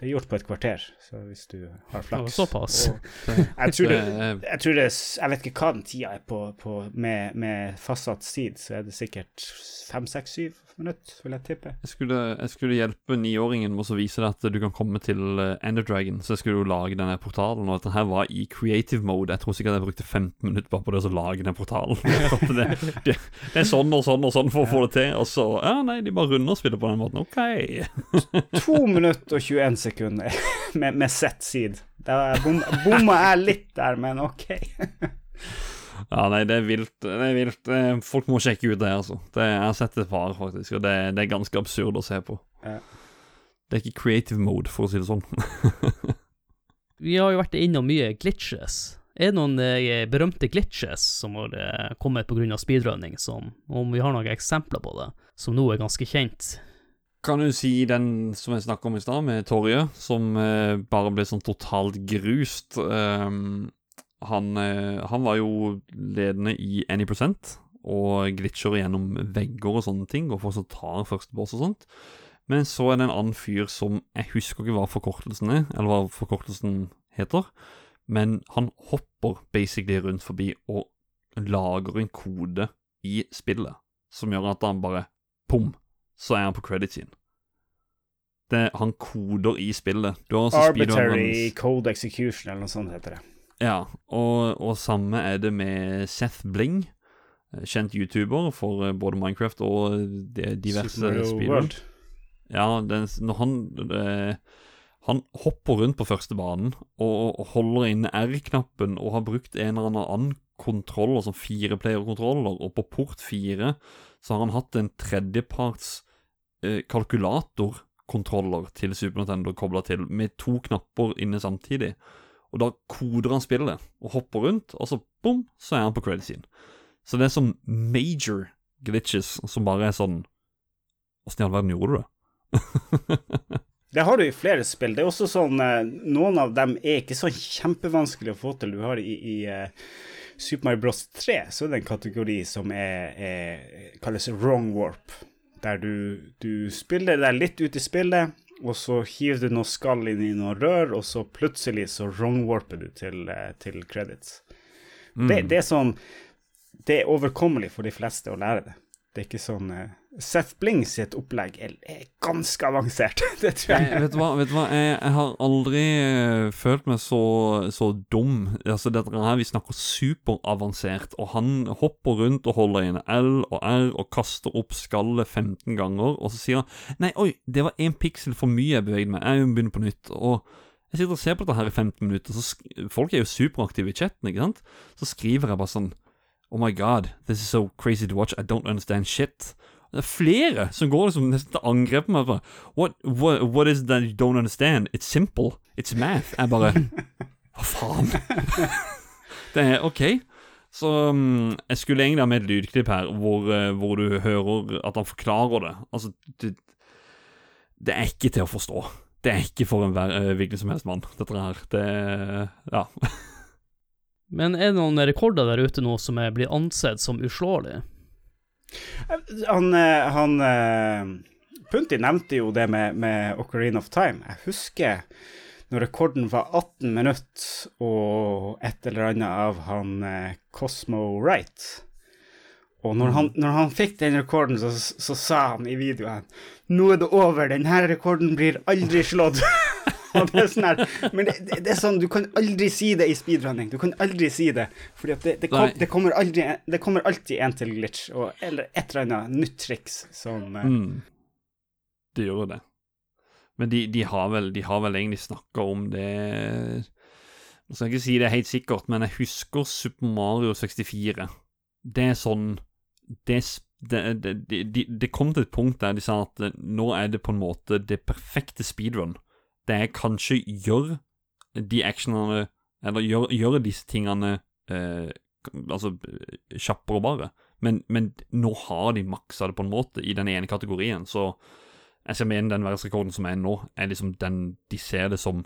Speaker 3: det er gjort på et kvarter, så hvis du har flaks
Speaker 1: såpass.
Speaker 3: jeg, tror det, jeg tror det Jeg vet ikke hva den tida er på, på med, med fastsatt tid, så er det sikkert fem, seks, syv minutter, vil jeg tippe.
Speaker 2: Jeg skulle, jeg skulle hjelpe niåringen med å vise deg at du kan komme til eh, Ender Dragon. Så jeg skulle jo lage denne portalen, og den her var i creative mode. Jeg tror sikkert jeg brukte 15 minutter bare på det å lage den portalen. Det, det, det er sånn og sånn og sånn for å få det til, og så Ja, nei, de bare runder og spiller på den måten. OK.
Speaker 3: To minutter og 21 sekunder med, med set seed. Da bomma jeg litt der, men OK.
Speaker 2: Ja, nei, det er vilt. Det er vilt. Folk må sjekke ut det, altså. Det, jeg har sett et par, faktisk, og det, det er ganske absurd å se på.
Speaker 3: Ja.
Speaker 2: Det er ikke creative mode, for å si det sånn.
Speaker 1: Vi har jo vært innom mye glitches. Er det noen eh, berømte glitches som har eh, kommet pga. speedrunning, som, om vi har noen eksempler på det, som nå er ganske kjent?
Speaker 2: Kan du si den som jeg snakka om i stad, med Torje, som eh, bare ble sånn totalt grust. Um, han, eh, han var jo ledende i Any Percent, og glitcher gjennom vegger og sånne ting, og fortsatt tar første boss og sånt. Men så er det en annen fyr som jeg husker ikke hva forkortelsen er, eller hva forkortelsen heter, men han hopper basically rundt forbi og lager en kode i spillet som gjør at han bare pum, så er han på credit scene. Det, han koder i spillet.
Speaker 3: Arbitrary code execution, eller noe sånt heter det.
Speaker 2: Ja, og, og samme er det med Seth Bling, eh, kjent YouTuber for eh, både Minecraft og de, diverse speedrun. Ja, det, når han det, Han hopper rundt på første banen og, og holder inne R-knappen og har brukt en eller annen kontroller, som fireplayer-kontroller, og på port fire så har han hatt en tredjeparts eh, kalkulatorkontroller til Super Nintendo kobla til, med to knapper inne samtidig. Og da koder han spillet og hopper rundt, og så bom, så er han på credit scene. Så det er sånn major glitches som bare er sånn Åssen i all verden gjorde du det?
Speaker 3: Det har du i flere spill. Det er også sånn eh, Noen av dem er ikke så kjempevanskelig å få til. Du har i, i eh, Super Mario Bros 3 så er det en kategori som er, er kalles wrong warp. Der du, du spiller deg litt ut i spillet, og så hiver du noe skall inn i noe rør, og så plutselig så wrongwarper du til, eh, til credits. Det, det er sånn Det er overkommelig for de fleste å lære det. Det er ikke sånn eh, Seth Bling sitt opplegg er, ganske avansert. det tror
Speaker 2: Jeg,
Speaker 3: jeg.
Speaker 2: vet du hva, vet du hva? Jeg, jeg har aldri eh, følt meg så, så dum. Altså, dette her, Vi snakker superavansert, og han hopper rundt og holder inn L og R og kaster opp skallet 15 ganger, og så sier han Nei, oi, det var én piksel for mye jeg bevegde meg, jeg begynner på nytt. Og jeg sitter og ser på dette her i 15 minutter, så folk er jo superaktive i chatten, ikke sant? Så skriver jeg bare sånn Oh my god, this is so crazy to watch, I don't understand shit. Det er flere som går liksom nesten til angrep på meg. What, what, what is it that you don't understand? It's simple. It's math. Jeg bare Hva faen? det er OK. Så um, jeg skulle egentlig ha med et lydklipp her hvor, eh, hvor du hører at han forklarer det. Altså, det, det er ikke til å forstå. Det er ikke for en eh, hvilken som helst mann, dette her. Det Ja.
Speaker 1: Men er det noen rekorder der ute nå som er blitt ansett som uslåelige?
Speaker 3: Han, eh, han eh, Punti nevnte jo det med, med Ocarina of Time. Jeg husker når rekorden var 18 minutter og et eller annet av han eh, Cosmo Wright. Og når han, når han fikk den rekorden, så, så sa han i videoen Nå er det over, denne rekorden blir aldri slått. Det sånn men det, det, det er sånn, du kan aldri si det i speedrunning. Du kan aldri si det. Fordi det, det, kom, det, kommer, aldri, det kommer alltid en til glitch, og, eller et eller annet nytt triks som uh...
Speaker 2: Mm. Det gjør jo det. Men de, de, har vel, de har vel egentlig snakka om det Nå skal jeg ikke si det helt sikkert, men jeg husker Super Mario 64. Det er sånn Det, det, det, det, det kom til et punkt der de sa at nå er det på en måte det perfekte speedrun. Det er kanskje gjør de actionene Eller gjør, gjør disse tingene eh, Altså kjappere, bare. Men, men nå har de maksa det på en måte i den ene kategorien, så jeg skal mene den verdensrekorden som er nå, er liksom den de ser det som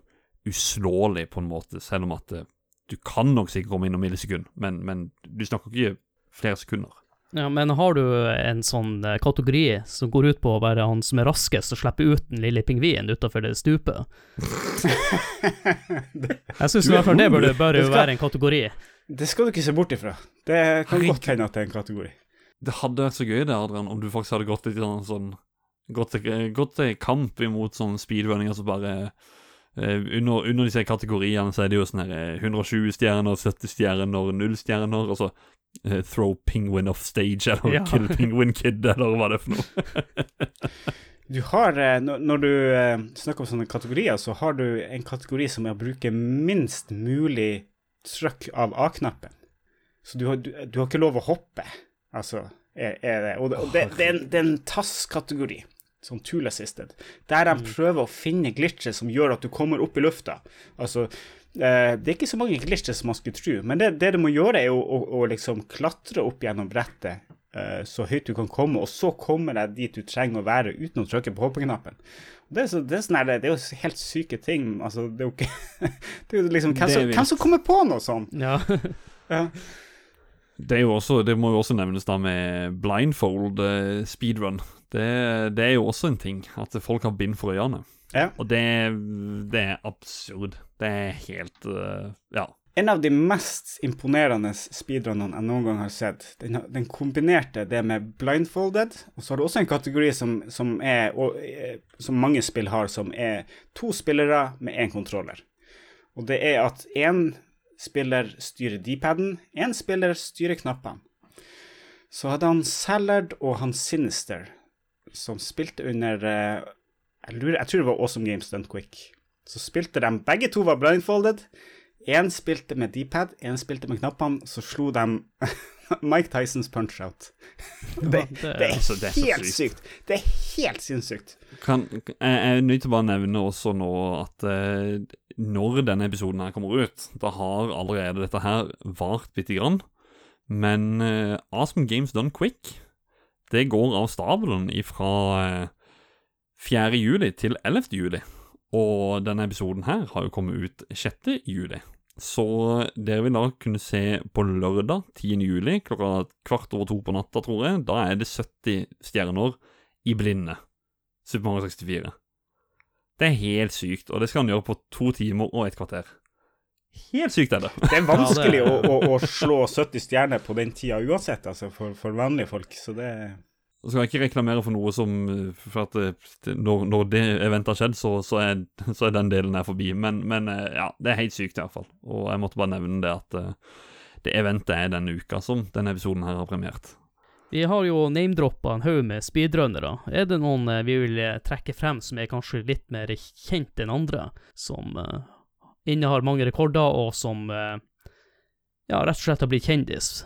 Speaker 2: uslåelig, på en måte, selv om at eh, du kan nok sikkert komme inn noen millisekund, men, men du snakker ikke flere sekunder.
Speaker 1: Ja, men har du en sånn eh, kategori som går ut på å være han som er raskest og slippe ut den lille pingvinen utafor det stupet? Jeg syns i
Speaker 2: er
Speaker 1: hvert fall det burde, bør
Speaker 3: Det
Speaker 1: jo
Speaker 3: skal-
Speaker 1: være en kategori.
Speaker 3: Det skal du ikke se bort ifra. Det kan
Speaker 2: Herregud.
Speaker 3: godt hende at det er en kategori.
Speaker 2: Det hadde vært så gøy det, Adrian, om du faktisk hadde gått litt sånn, sånn gått, til, gått til kamp imot sånn speedrunning, altså bare eh, under, under disse kategoriene så er det jo sånn her eh, 120 stjerner, 70 stjerner, 0 stjerner, og så eh, throw penguin off stage, eller
Speaker 1: Ja.
Speaker 2: kill penguin kid, eller hva det er for noe.
Speaker 3: Du har, eh, når du eh, snakker om sånne kategorier, så har du en kategori som er å bruke minst mulig trykk av A-knappen. Så du har, du, du har ikke lov å hoppe. Altså, er, er det. Og, det, og det, det, er en, det er en TAS-kategori, som tool assisted, der de prøver å finne glitcher som gjør at du kommer opp i lufta. Altså, det er ikke så mange glitcher som man skulle tro, men det, det du må gjøre, er jo å, å, å liksom klatre opp gjennom brettet eh, så høyt du kan komme, og så kommer deg dit du trenger å være uten å trykke på hoppeknappen. Det er, så, det, er sånn her, det er jo helt syke ting. Altså, det er jo ikke Det er jo liksom Hvem
Speaker 2: Det er
Speaker 3: som, hvem som kommer på noe sånt?
Speaker 1: Ja.
Speaker 3: Ja.
Speaker 2: Det, er jo også, det må jo også nevnes da med blindfold eh, speedrun. Det, det er jo også en ting, at folk har bind for øynene.
Speaker 3: Ja.
Speaker 2: Og det, det er absurd. Det er helt eh, Ja.
Speaker 3: En av de mest imponerende speedrunnene jeg noen gang har sett, den, den kombinerte det med blindfolded, og så har du også en kategori som, som, er, og, eh, som mange spill har, som er to spillere med én kontroller. Og det er at én spiller styrer D-paden, én spiller styrer knappene. Så hadde han Sallard og han Sinister, som spilte under eh, jeg, lurer, jeg tror det var Awesome Games Stunt Quick. Så spilte de, begge to var blindfolded. Én spilte med D-pad, én spilte med knappene, så slo de Mike Tysons punch-out. Det,
Speaker 1: det-
Speaker 3: det er
Speaker 2: altså, det er
Speaker 3: helt
Speaker 2: sykt.
Speaker 3: sykt. Det er helt sinnssykt.
Speaker 2: Kan, jeg jeg er nødt til å bare nevne også nå at eh, når denne episoden her kommer ut, da har allerede dette her vart bitte grann. Men eh, Awesome Games Done Quick, det går av stabelen fra eh, 4. juli til 11. juli. Og denne episoden her har jo kommet ut 6. juli. Så dere vil da kunne se på lørdag 10. juli klokka kvart over to på natta, tror jeg. Da er det 70 stjerner i blinde. Super Mario 64. Det er helt sykt, og det skal han gjøre på to timer og et kvarter. Helt sykt er det.
Speaker 3: Det er vanskelig
Speaker 1: Ja, det-
Speaker 3: Å, å, å slå 70 stjerner på den tida uansett, altså, for, for vanlige folk. Så det
Speaker 2: Så skal jeg ikke reklamere for noe som For at det- når, når det eventet har skjedd, så, så, er, så er den delen her forbi. Men, men eh, ja, det er helt sykt, i hvert fall. Og jeg måtte bare nevne det at eh, det eventet er denne uka som denne episoden her har premiert.
Speaker 1: Vi har jo name-droppa en haug med speedrunnere. Er det noen eh, vi vil eh, trekke frem som er kanskje litt mer kjent enn andre, som eh, innehar mange rekorder, og som eh, ja, rett og slett har blitt kjendis?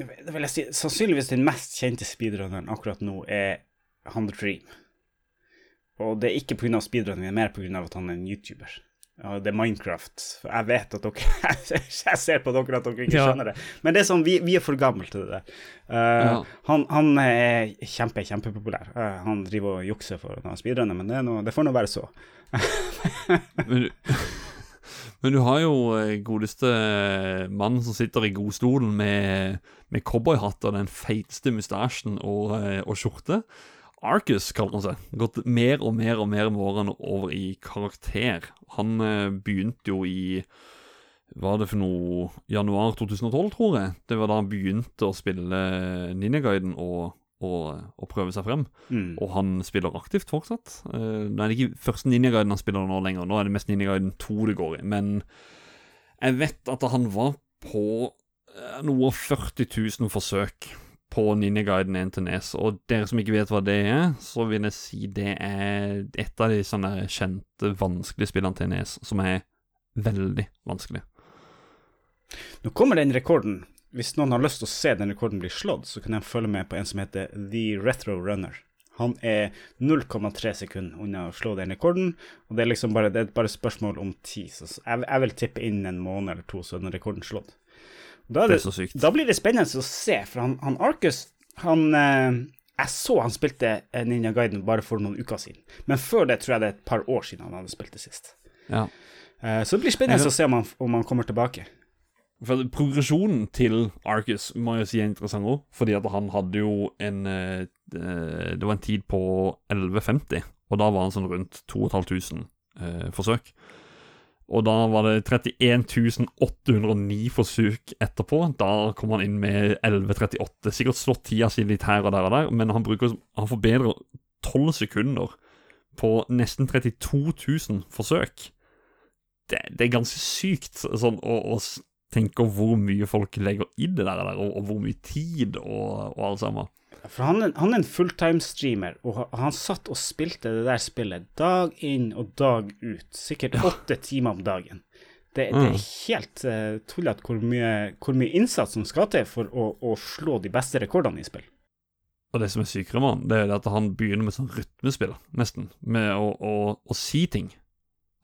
Speaker 3: Det vil jeg si, Sannsynligvis den mest kjente speedrunneren akkurat nå er han Dream. Og det er ikke pga. speedrunning, det er mer pga. at han er en YouTuber. Og det er Minecraft. Jeg vet at dere Jeg ser på dere at dere ikke
Speaker 1: Ja.
Speaker 3: skjønner det. Men det er sånn, vi, vi er for gamle til det. Eh,
Speaker 2: Ja.
Speaker 3: han, han er kjempe, kjempepopulær. Uh, han driver og jukser for å speedrunne, men det, noe, det får nå være så.
Speaker 2: Men du, har jo eh, godeste mannen som sitter i godstolen med, med cowboyhatt og den feiteste mustasjen og, eh, og skjorte. Arcus kaller han seg. Gått mer og mer og mer med årene over i karakter. Han eh, begynte jo i var det for noe Januar 2012, tror jeg. Det var da han begynte å spille Ninja Guiden og, og prøve seg frem.
Speaker 3: Mm.
Speaker 2: Og han spiller aktivt fortsatt. Uh, det er ikke første Ninja Guiden han spiller nå lenger, nå er det mest Ninja Guiden 2 det går i. Men jeg vet at han var på eh, noe 40 000 forsøk på Ninja Guiden 1 til Nes. Og dere som ikke vet hva det er, så vil jeg si det er et av de sånne kjente, vanskelige spillene til Nes som er veldig vanskelig.
Speaker 3: Nå kommer den rekorden. Hvis noen har lyst til å se den rekorden bli slått, så kan de følge med på en som heter The Retro Runner. Han er 0,3 sekunder unna å slå den rekorden, og det er liksom bare, det er bare spørsmål om tid. Så jeg, jeg vil tippe inn en måned eller to, så er den rekorden slått. Da,
Speaker 2: Det
Speaker 3: det,
Speaker 2: er så sykt.
Speaker 3: da blir det spennende å se, for han, han Arcus, han eh, Jeg så han spilte eh, Ninja Guiden bare for noen uker siden, men før det tror jeg det er et par år siden han hadde spilt det sist.
Speaker 2: Ja.
Speaker 3: Eh, så det blir spennende
Speaker 2: Jeg-
Speaker 3: å se om han, om han kommer tilbake.
Speaker 2: For Progresjonen til Arcus må jeg si er interessant òg, fordi at han hadde jo en eh, eh, Det var en tid på 1150, og da var han sånn rundt 2500 eh, forsøk. Og da var det 31.809 forsøk etterpå. Da kom han inn med 1138. Sikkert slått tida si litt her og der og der, men han bruker Han forbedrer 12 sekunder på nesten 32 000 forsøk. Det, det er ganske sykt sånn å, å s- tenke hvor mye folk legger i det der, og, og hvor mye tid og, og alt sammen.
Speaker 3: For han, han er en fulltime-streamer, og han satt og spilte det der spillet dag inn og dag ut. Sikkert åtte timer om dagen. Det, det er helt uh, tullete hvor, hvor mye innsats som skal til for å, å slå de beste rekordene i spill.
Speaker 2: Og det som er sykere med han, det er at han begynner med sånn rytmespill, nesten. Med å, å, å si ting.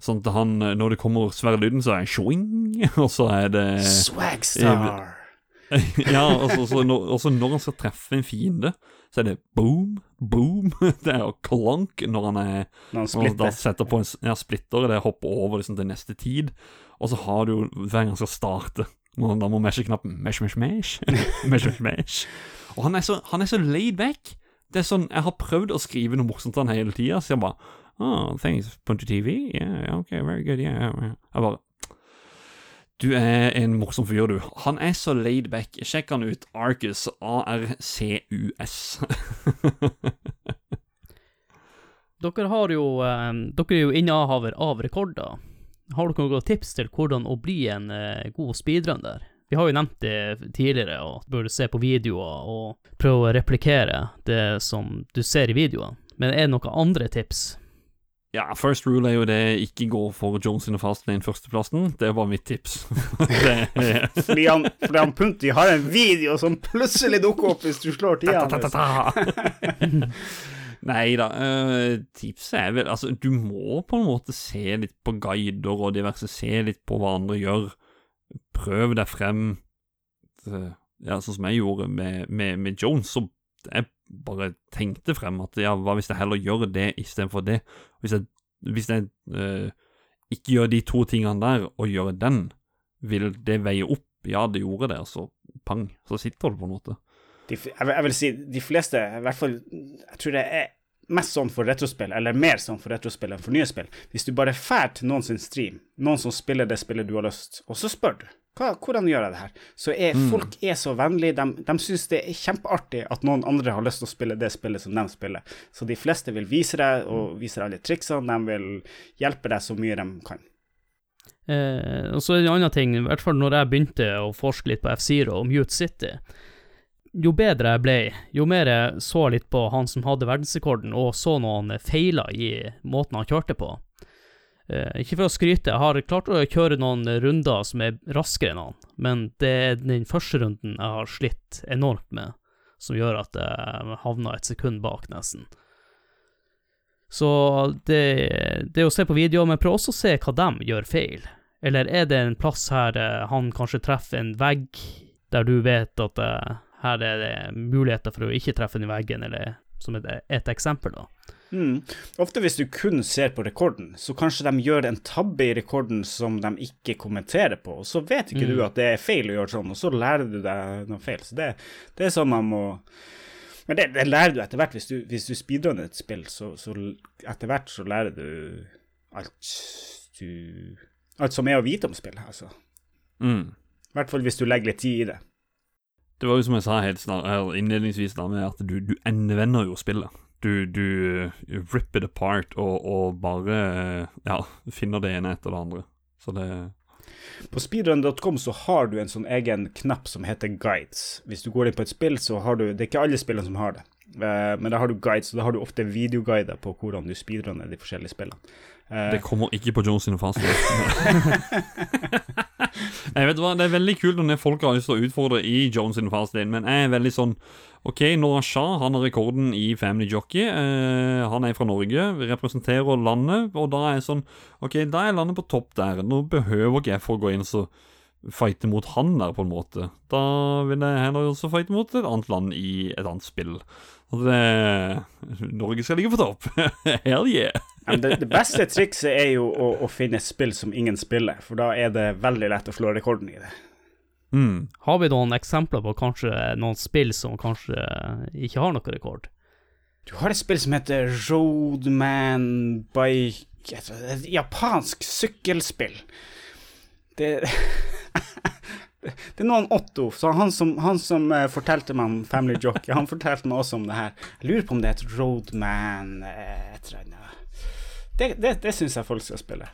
Speaker 2: Sånn at han, eh, når det kommer svære lyden, så er det swing, og så er det
Speaker 3: Swagstar!
Speaker 2: Ja, og så- når, når han skal treffe en fiende, så er det boom, boom. Det er jo klank når han er
Speaker 3: Når han
Speaker 2: Når han
Speaker 3: splitter.
Speaker 2: på en ja, splitter, det hopper over liksom til neste tid. Og så har du jo hver gang han skal starte, da må mesje-knappen mesh, mesh, mesh. mesh, mesh, mesh. Og han er, så, han er så laid back. Det er sånn, Jeg har prøvd å skrive noe morsomt til han hele tida, så jeg bare Oh, thanks, Punch TV? Yeah, ok, very good, yeah, yeah. yeah." Jeg bare Du er en morsom fyr, du. Han er så laid back. Sjekk han ut. Arcus. A-R-C-U-S.
Speaker 1: Dere har jo um, Dere er jo innehaver av rekorder. Har dere noen tips til hvordan å bli en uh, god speedrunner? Vi har jo nevnt det tidligere, og burde se på videoer og prøve å replikere det som du ser i videoene. Men er det noen andre tips?
Speaker 2: Ja, first rule er jo det ikke gå for Jones in Fastlane førsteplassen. Det var mitt tips. er
Speaker 3: Fordi han, fordi han Punti har en video som plutselig dukker opp hvis du slår tida hans.
Speaker 2: Nei da, eh, tipset er vel Altså, du må på en måte se litt på guider og diverse, se litt på hva andre gjør. Prøv deg frem. til- Ja, sånn som jeg gjorde med, med, med Jones, så jeg bare tenkte frem at ja, hva hvis jeg heller gjør det istedenfor det? Hvis jeg, hvis jeg eh, ikke gjør de to tingene der, og gjør den, vil det veie opp? Ja, det gjorde det, og så pang, så sitter det på en måte.
Speaker 3: De, jeg vil si de fleste, i hvert fall Jeg tror det er mest sånn for retrospill, eller mer sånn for retrospill enn for nye spill. Hvis du bare drar til noen sin stream, noen som spiller det spillet du har lyst, og så spør du hva, hvordan gjør jeg det her, så er folk er så vennlige. De, de syns det er kjempeartig at noen andre har lyst til å spille det spillet som de spiller. Så de fleste vil vise deg og vise deg alle triksene. De vil hjelpe deg så mye de kan.
Speaker 1: Eh, og så er det en annen ting, i hvert fall når jeg begynte å forske litt på F-Zero og Mute City. Jo bedre jeg ble, jo mer jeg så litt på han som hadde verdensrekorden, og så noen feiler i måten han kjørte på. Eh, ikke for å skryte, jeg har klart å kjøre noen runder som er raskere enn han, men det er den første runden jeg har slitt enormt med, som gjør at jeg havna et sekund bak, nesten. Så det, det å se på videoer, men prøv også å se hva de gjør feil. Eller er det en plass her eh, han kanskje treffer en vegg, der du vet at eh, her er det muligheter for å ikke treffe den veggen, eller som et, et eksempel, da.
Speaker 3: Mm. Ofte hvis du kun ser på rekorden, så kanskje de gjør en tabbe i rekorden som de ikke kommenterer på, og så vet ikke du at det er feil å gjøre sånn, og så lærer du deg noe feil. Så det, det er sånn man må Men det, det lærer du etter hvert. Hvis du, hvis du speedrunner et spill, så, så etter hvert så lærer du alt du Alt som er å vite om spill, altså.
Speaker 2: Mm.
Speaker 3: I hvert fall hvis du legger litt tid i det.
Speaker 2: Det var jo som jeg sa helt snart, innledningsvis, da, med at du, du endevender jo spillet. Du, du uh, rip it apart og, og bare uh, ja, finner det ene etter det andre. Så det
Speaker 3: På speedrun.com så har du en sånn egen knapp som heter guides. Hvis du går inn på et spill, så har du Det er ikke alle spillene som har det, Eh, men da har du guides, og da har du ofte videoguider på hvordan du speedrunner de forskjellige spillene. Eh,
Speaker 2: Det kommer ikke på Jones sine. Nei, vet du hva, Det er veldig kult når folk har lyst til å utfordre i Jones sin fast lane, men jeg er veldig sånn OK, Nora Shah han har rekorden i Family Jockey. Eh, han er fra Norge, representerer landet, og da er jeg sånn OK, da er landet på topp der. Nå behøver ikke jeg for å gå inn og fighte mot han der, på en måte. Da vil jeg heller også fighte mot et annet land i et annet spill. Det Norge skal ligge på topp. Hell yeah.
Speaker 3: Men det, det beste trikset er jo å, å finne spill som ingen spiller, for da er det veldig lett å slå rekorden i det.
Speaker 2: Mm.
Speaker 1: Har vi noen eksempler på kanskje noen spill som kanskje ikke har noen rekord?
Speaker 3: Du har et spill som heter Roadman Bike Et et japansk sykkelspill. Det Det er noen Otto, så han som, han som eh, fortalte meg om Family Jockey, han fortalte meg også om det her. Jeg lurer på om det heter Roadman eh, et eller annet. Det, det, det syns jeg folk skal spille.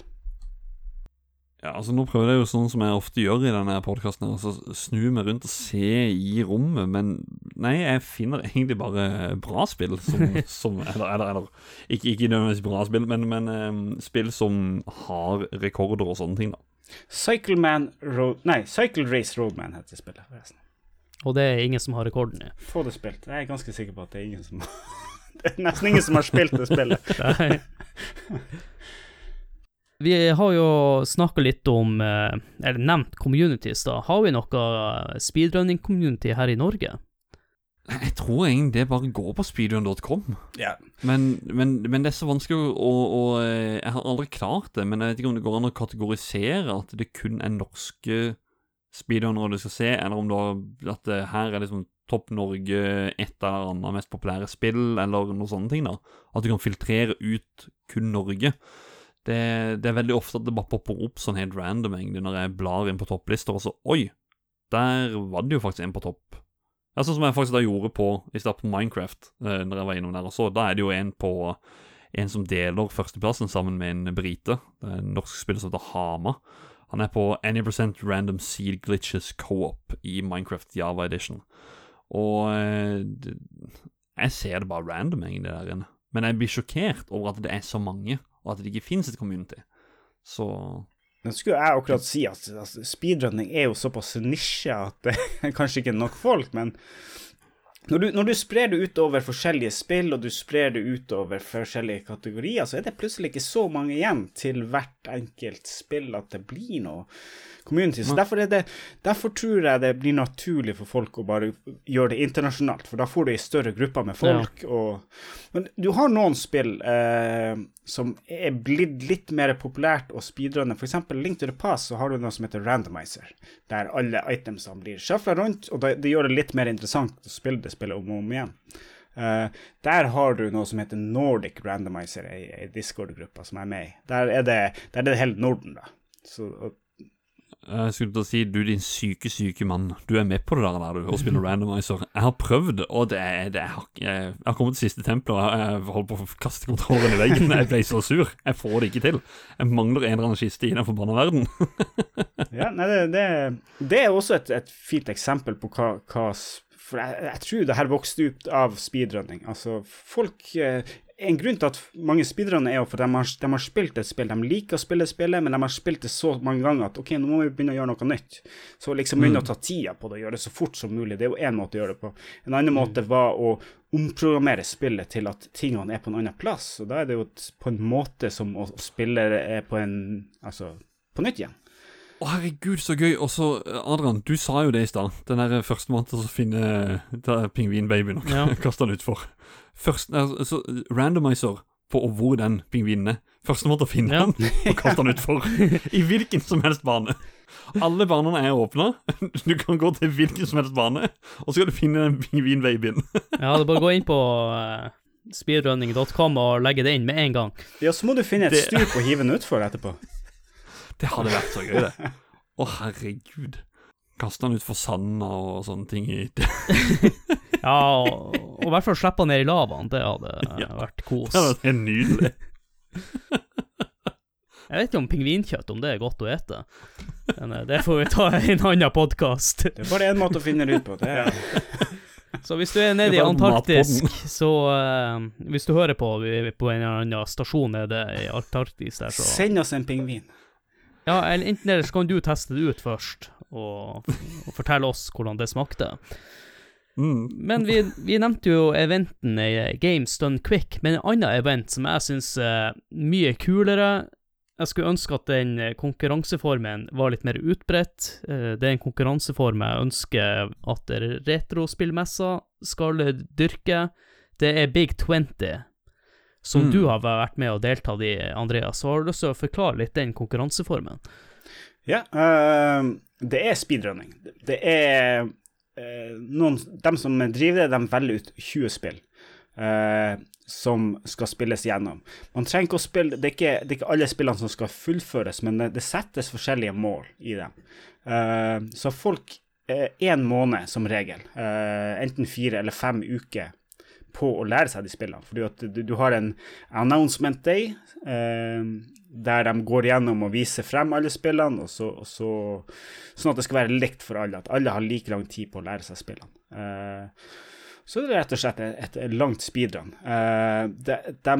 Speaker 2: Ja, altså Nå prøver jeg jo sånn som jeg ofte gjør i denne podkasten, altså snu meg rundt og se i rommet, men nei, jeg finner egentlig bare bra spill som, som Eller, eller, eller ikke, ikke nødvendigvis bra spill, men, men um, spill som har rekorder og sånne ting, da.
Speaker 3: Cycleman Road Nei, Cycle Race Roadman heter spillet. forresten.
Speaker 1: Og det er ingen som har rekorden i.
Speaker 3: Få det spilt. Jeg er ganske sikker på at det er ingen som Det er nesten ingen som har spilt det spillet.
Speaker 1: Nei. Vi har jo snakka litt om, eh, eller nevnt communities, da. Har vi noe speedrunning-community her i Norge?
Speaker 2: Jeg tror egentlig det bare går på speedrun.com.
Speaker 3: Ja.
Speaker 2: Men, men, men det er så vanskelig å, å, å Jeg har aldri klart det, men jeg vet ikke om det går an å kategorisere at det kun er norske speedrunnere du skal se, eller om du har, at det her er liksom Topp Norge et eller annet mest populære spill, eller noen sånne ting. da. At du kan filtrere ut kun Norge. Det, det er veldig ofte at det bare popper opp sånn helt random egentlig når jeg blar inn på topplister, og så Oi! Der var det jo faktisk en på topp. Ja, sånn som jeg faktisk da gjorde på i stad på Minecraft, eh, når jeg var innom der og så. Da er det jo en på en som deler førsteplassen sammen med en brite. Det er en norsk spiller som heter Hama. Han er på Any Percent Random Seed Glitches Co-op i Minecraft Java Edition. Og eh, jeg ser det bare random, egentlig, der inne. Men jeg blir sjokkert over at det er så mange, og at det ikke finnes et community. Så
Speaker 3: Nå skulle jeg akkurat si at altså, speedrunning er jo såpass nisje at det er kanskje ikke nok folk, men når du, når du sprer det utover forskjellige spill, og du sprer det utover forskjellige kategorier, så er det plutselig ikke så mange igjen til hvert enkelt spill at det blir noe community. Så derfor, er det, derfor tror jeg det blir naturlig for folk å bare gjøre det internasjonalt, for da får du ei større gruppe med folk. Og, men du har noen spill eh, som er blitt litt mer populært og speedrunne. For eksempel Link to the Pass, så har du noe som heter randomizer, der alle itemsene blir shuffla rundt, og det, det gjør det litt mer interessant å spille det spillet om og om igjen. Uh, der har du noe som heter Nordic Randomizer, ei, ei Discord-gruppe som jeg er med i. Der er det, der er det hele Norden, da. Så, og,
Speaker 2: Jeg skulle til å si, du din syke, syke mann. Du er med på det der, du, og spiller randomizer. Jeg har prøvd, og det er, det er jeg, jeg har kommet til siste tempel, og jeg holdt på å kaste kontrollen i veggen. Jeg ble så sur. Jeg får det ikke til. Jeg mangler en eller annen kiste i den forbanna verden.
Speaker 3: ja, nei, det, det, det, er også et, et fint eksempel på hva, hva For jeg, jeg, tror det her vokste ut av speedrunning. Altså, folk eh, en grunn til at mange speedrunner er jo for de har, de har spilt et spill. De liker å spille spillet, men de har spilt det så mange ganger at ok, nå må vi begynne å gjøre noe nytt. Så liksom begynne mm. å ta tida på det og gjøre det så fort som mulig. Det er jo én måte å gjøre det på. En annen mm. måte var å omprogrammere spillet til at tingene er på en annen plass. Og da er det jo på en måte som å spille på en Altså på nytt igjen.
Speaker 2: Å, herregud, så gøy. Og så, Adrian, du sa jo det i stad. Den der førstemann til å finne pingvinbabyen og ja. kaste den utfor. Altså, randomizer på hvor den pingvinen er. Førstemann til å finne ja. den og kaste den utfor. I hvilken som helst bane. Alle banene er åpna. Du kan gå til hvilken som helst bane, og så skal du finne den pingvinbabyen.
Speaker 1: ja, det er bare å gå inn på speedrunning.com og legge det inn med en gang.
Speaker 3: Ja, så må du finne et stup og hive den utfor etterpå.
Speaker 2: Det hadde vært så gøy, det. Å, herregud. Kaste han utfor sanda og sånne ting. i
Speaker 1: ja, og, og i hvert fall slippe han ned i lavaen. Det hadde ja, vært kos.
Speaker 2: Det hadde vært nydelig.
Speaker 1: Jeg vet ikke om pingvinkjøtt om det er godt å ete. Men eh, det får vi ta i en annen podkast.
Speaker 3: Det er bare én måte å finne det ut på. Det er
Speaker 1: Så hvis du er nede i Antarktisk, så uh, Hvis du hører på vi, på en eller annen stasjon nede i Antarktis der, så
Speaker 3: Send oss en pingvin.
Speaker 1: Ja, eller enten eller så kan du teste det ut først, og, og fortelle oss hvordan det smakte. Mm. Men vi, vi, nevnte jo eventen i Games Done Quick, men en annen event som jeg syns er mye kulere. Jeg skulle ønske at den konkurranseformen var litt mer utbredt. Eh, det er en konkurranseform jeg ønsker at retrospillmesser skal dyrke. Det er Big 20 som mm. du har vært med og deltatt i, Andreas. Så har du lyst til å forklare litt den konkurranseformen?
Speaker 3: Ja, uh, det er speedrunning. Det er uh, noen De som driver det, de velger ut 20 spill. Uh, som skal spilles gjennom. Man trenger ikke å spille Det er ikke, det er ikke alle spillene som skal fullføres, men det, det settes forskjellige mål i dem. Så folk én måned som regel, enten fire eller fem uker på å lære seg de spillene. Fordi at du, du har en announcement day eh, der de går gjennom og viser frem alle spillene, og så, og så, sånn at det skal være likt for alle. At alle har like lang tid på å lære seg spillene. Eh, så det er rett og slett et, et langt speedrun. Eh, de, de,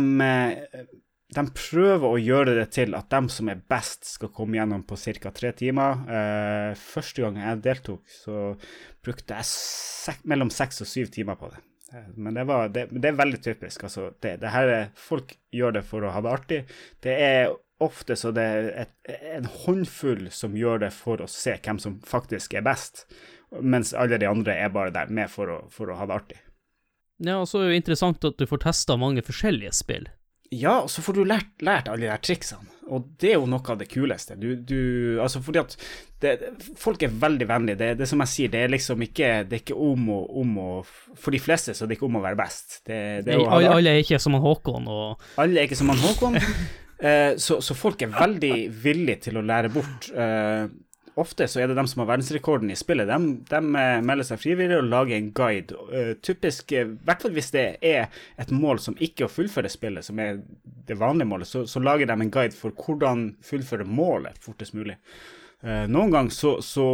Speaker 3: de prøver å gjøre det til at de som er best, skal komme gjennom på ca. tre timer. Eh, første gang jeg deltok, så brukte jeg sek mellom seks og syv timer på det. Eh, men det, var, det, det er veldig typisk. Altså, det, det her er, folk gjør det for å ha det artig. Det er ofte så det er et, en håndfull som gjør det for å se hvem som faktisk er best, mens alle de andre er bare der med for å, for å ha det artig.
Speaker 1: Ja, og så er det jo interessant at du får testa mange forskjellige spill.
Speaker 3: Ja, og så får du lært, lært alle de her triksene, og det er jo noe av det kuleste. Du, du altså fordi at det, folk er veldig vennlige. Det, det som jeg sier, det er liksom ikke, det er ikke om, å, om å For de fleste så er det ikke om å være best. Det, det
Speaker 1: er alle, alle, er ikke som han Håkon og
Speaker 3: Alle er ikke som han Håkon. eh, så, så, folk er veldig villige til å lære bort. Eh, ofte så er det dem som har verdensrekorden i spillet. De, de eh, melder seg frivillig og lager en guide. Uh, typisk, eh, i hvert fall hvis det er et mål som ikke å fullføre spillet, som er det vanlige målet, så, så lager de en guide for hvordan fullføre målet fortest mulig. Uh, noen ganger så, så,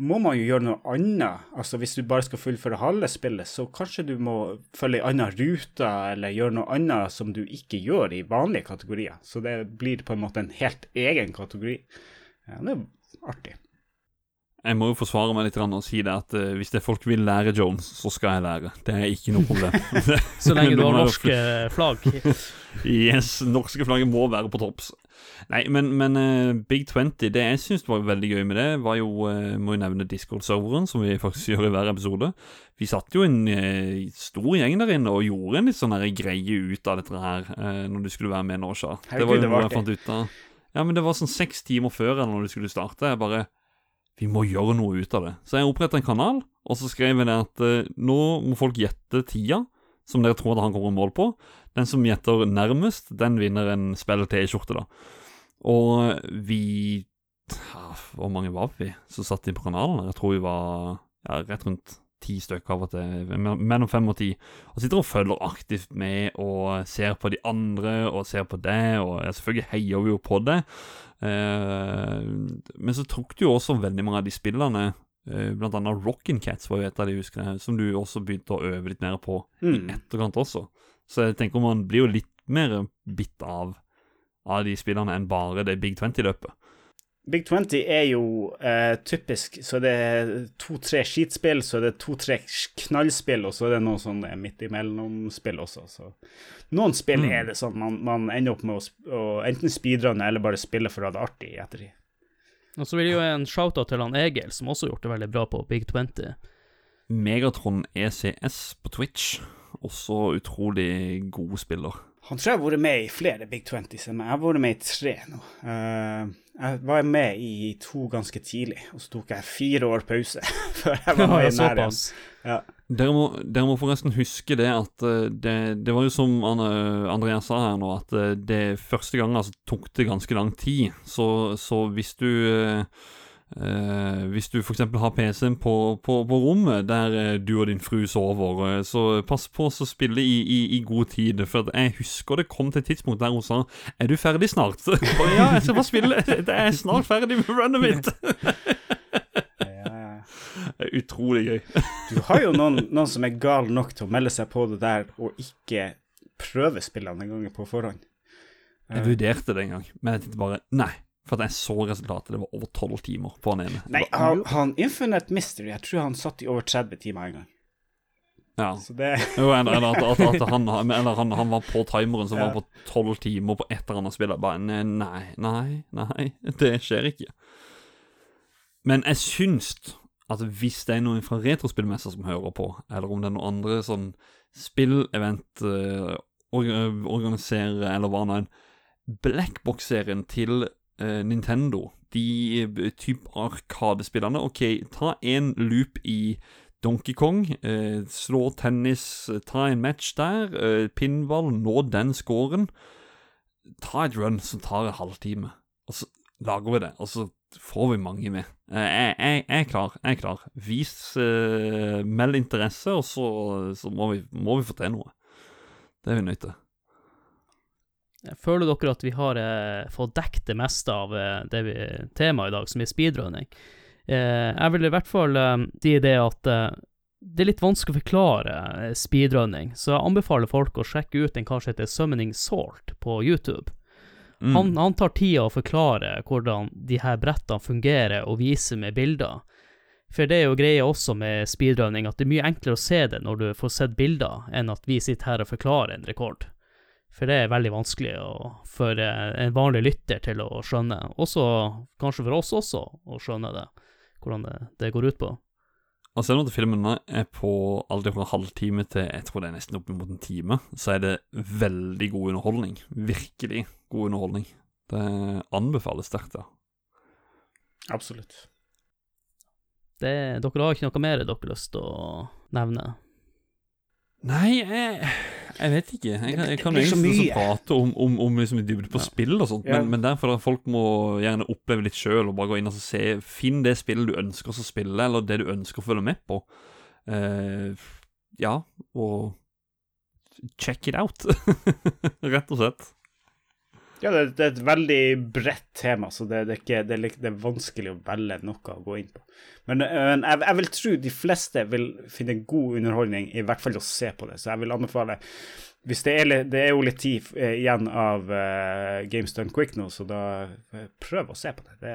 Speaker 3: må man jo gjøre noe annet. Altså Hvis du bare skal fullføre halve spillet, så kanskje du må følge en annen rute, eller gjøre noe annet som du ikke gjør i vanlige kategorier. Så det blir på en måte en helt egen kategori. Ja, det er artig.
Speaker 2: Jeg må jo forsvare meg litt og si det at uh, hvis det folk vil lære Jones, så skal jeg lære. Det er ikke noe problem.
Speaker 1: så lenge du har norske flagg.
Speaker 2: yes, norske flagget må være på topps. Nei, men, men uh, Big 20, det jeg syns var veldig gøy med det, var jo uh, Må jo nevne Discord-serveren, som vi faktisk gjør i hver episode. Vi satt jo en stor gjeng der inne og gjorde en litt sånn greie ut av dette her, når du skulle være med nå, Sja. Det var jo noe jeg fant ut av. Ja, men det var sånn seks timer før eller når du skulle starte. Jeg bare Vi må gjøre noe ut av det. Så jeg oppretta en kanal, og så skrev jeg det at eh, nå må folk gjette tida som dere tror at han kommer i mål på. Den som gjetter nærmest, den vinner en spill T-skjorte, da. Og vi Hvor mange var vi som satt inn på kanalen? Jeg tror vi var ja, rett rundt ti stykker av og til, mellom fem og ti, og sitter og følger aktivt med og ser på de andre og ser på det, og selvfølgelig heier vi jo på det. Eh, men så tok du jo også veldig mange av de spillene, eh, blant annet Rockin' Cats var jo et av de, husker jeg, som du også begynte å øve litt mer på mm. i etterkant også. Så jeg tenker man blir jo litt mer bitt av, av de spillene enn bare det Big 20-løpet.
Speaker 3: Big 20 er jo eh, typisk, så det er to-tre skitspill, så det er to-tre knallspill, og så er det noen sånne midt imellom-spill også. Så. Noen spill mm. er det sånn man, man ender opp med å, å enten speedrunne eller bare spille for å ha det artig i ettertid.
Speaker 1: Og så vil jeg jo en shout-out til han Egil, som også har gjort det veldig bra på Big 20.
Speaker 2: Megatron ECS på Twitch, også utrolig god spiller.
Speaker 3: Han tror jeg har vært med i flere Big 20s enn meg. Jeg har vært med i tre nå. Uh, jeg var med i to ganske tidlig, og så tok jeg fire år pause før jeg var med i nær
Speaker 2: ja. Dere må, dere må, forresten huske det at eh, det, det var jo som Andreas sa her nå, at eh, det første gangen altså, tok det ganske lang tid. Så, så hvis du eh, hvis du f.eks. har PC-en på, på, på, rommet der uh, du og din fru sover, uh, så pass på å spille i, i, i, god tid. For jeg husker det kom til et tidspunkt der hun sa 'Er du ferdig snart?' Og, ja, jeg skal bare spille. Det er snart ferdig med runnet mitt. Det er utrolig gøy.
Speaker 3: du har jo noen, noen, som er gal nok til å melde seg på det der og ikke prøve spillene engang på forhånd.
Speaker 2: Jeg vurderte det en gang, men jeg tenkte bare nei. For at jeg så resultatet. Det var over tolv timer på han ene.
Speaker 3: Nei, han, han, Infinite Mystery, jeg tror han satt i over 30 timer en gang.
Speaker 2: Ja. Det... jo, eller, eller at, at, at han, eller han, han, var på timeren som ja. var på tolv timer på et eller annet spill. Bare nei, nei, nei, det skjer ikke. Men jeg syns at hvis det er noen fra retrospillmesser som hører på, eller om det er noen andre sånn spillevent uh, organiserer, eller hva nå enn Blackbox-serien til Nintendo, de uh, type arkadespillerne OK, ta en loop i Donkey Kong, uh, slå tennis, ta en match der, pinball, nå den scoren. Ta et run som tar en halvtime, og så lager vi det, og så får vi mange med. Jeg, jeg, jeg er klar. jeg er klar. Vis Meld interesse, og så, så må, vi, må vi få til noe. Det er vi nødt til.
Speaker 1: Føler dere at vi har eh, fått dekket det meste av eh, det vi, temaet i dag, som er speedrunning? Eh, jeg vil i hvert fall eh, si det at eh, det er litt vanskelig å forklare eh, speedrunning, så jeg anbefaler folk å sjekke ut en kar som heter Summoning Salt på YouTube.
Speaker 2: Mm.
Speaker 1: Han, han tar tida å forklare hvordan de her brettene fungerer, og viser med bilder. For det er jo greia også med speedrunning, at det er mye enklere å se det når du får sett bilder, enn at vi sitter her og forklarer en rekord. For det er veldig vanskelig å, for en vanlig lytter til å skjønne. Også kanskje for oss også å skjønne det, hvordan det, det går ut på.
Speaker 2: Og selv om at filmene er på aldri fra en halvtime til jeg tror det er nesten opp mot en time, så er det veldig god underholdning. Virkelig god underholdning. Det anbefales sterkt, ja.
Speaker 3: Absolutt.
Speaker 1: Det, dere har ikke noe mer dere har lyst til å nevne?
Speaker 2: Nei, jeg, jeg vet ikke. Jeg, kan- jeg kan
Speaker 3: Det så
Speaker 2: egentlig
Speaker 3: mye.
Speaker 2: prate om, om, om liksom dybde på
Speaker 1: Ja.
Speaker 2: spill og sånt,
Speaker 3: Ja.
Speaker 2: men, men derfor at folk må gjerne oppleve litt sjøl og bare gå inn og se Finn det spillet du ønsker å spille, eller det du ønsker å følge med på. Uh, ja, og check it out, rett og slett.
Speaker 3: Ja, det, det er et veldig bredt tema, så det, det, er ikke, er, det er vanskelig å velge noe å gå inn på. Men men jeg, jeg vil tro de fleste vil finne god underholdning, i hvert fall å se på det. Så jeg vil anbefale hvis det, er, det er jo litt tid eh, igjen av uh, Games Done Quick nå, så da eh, prøv å se på det. det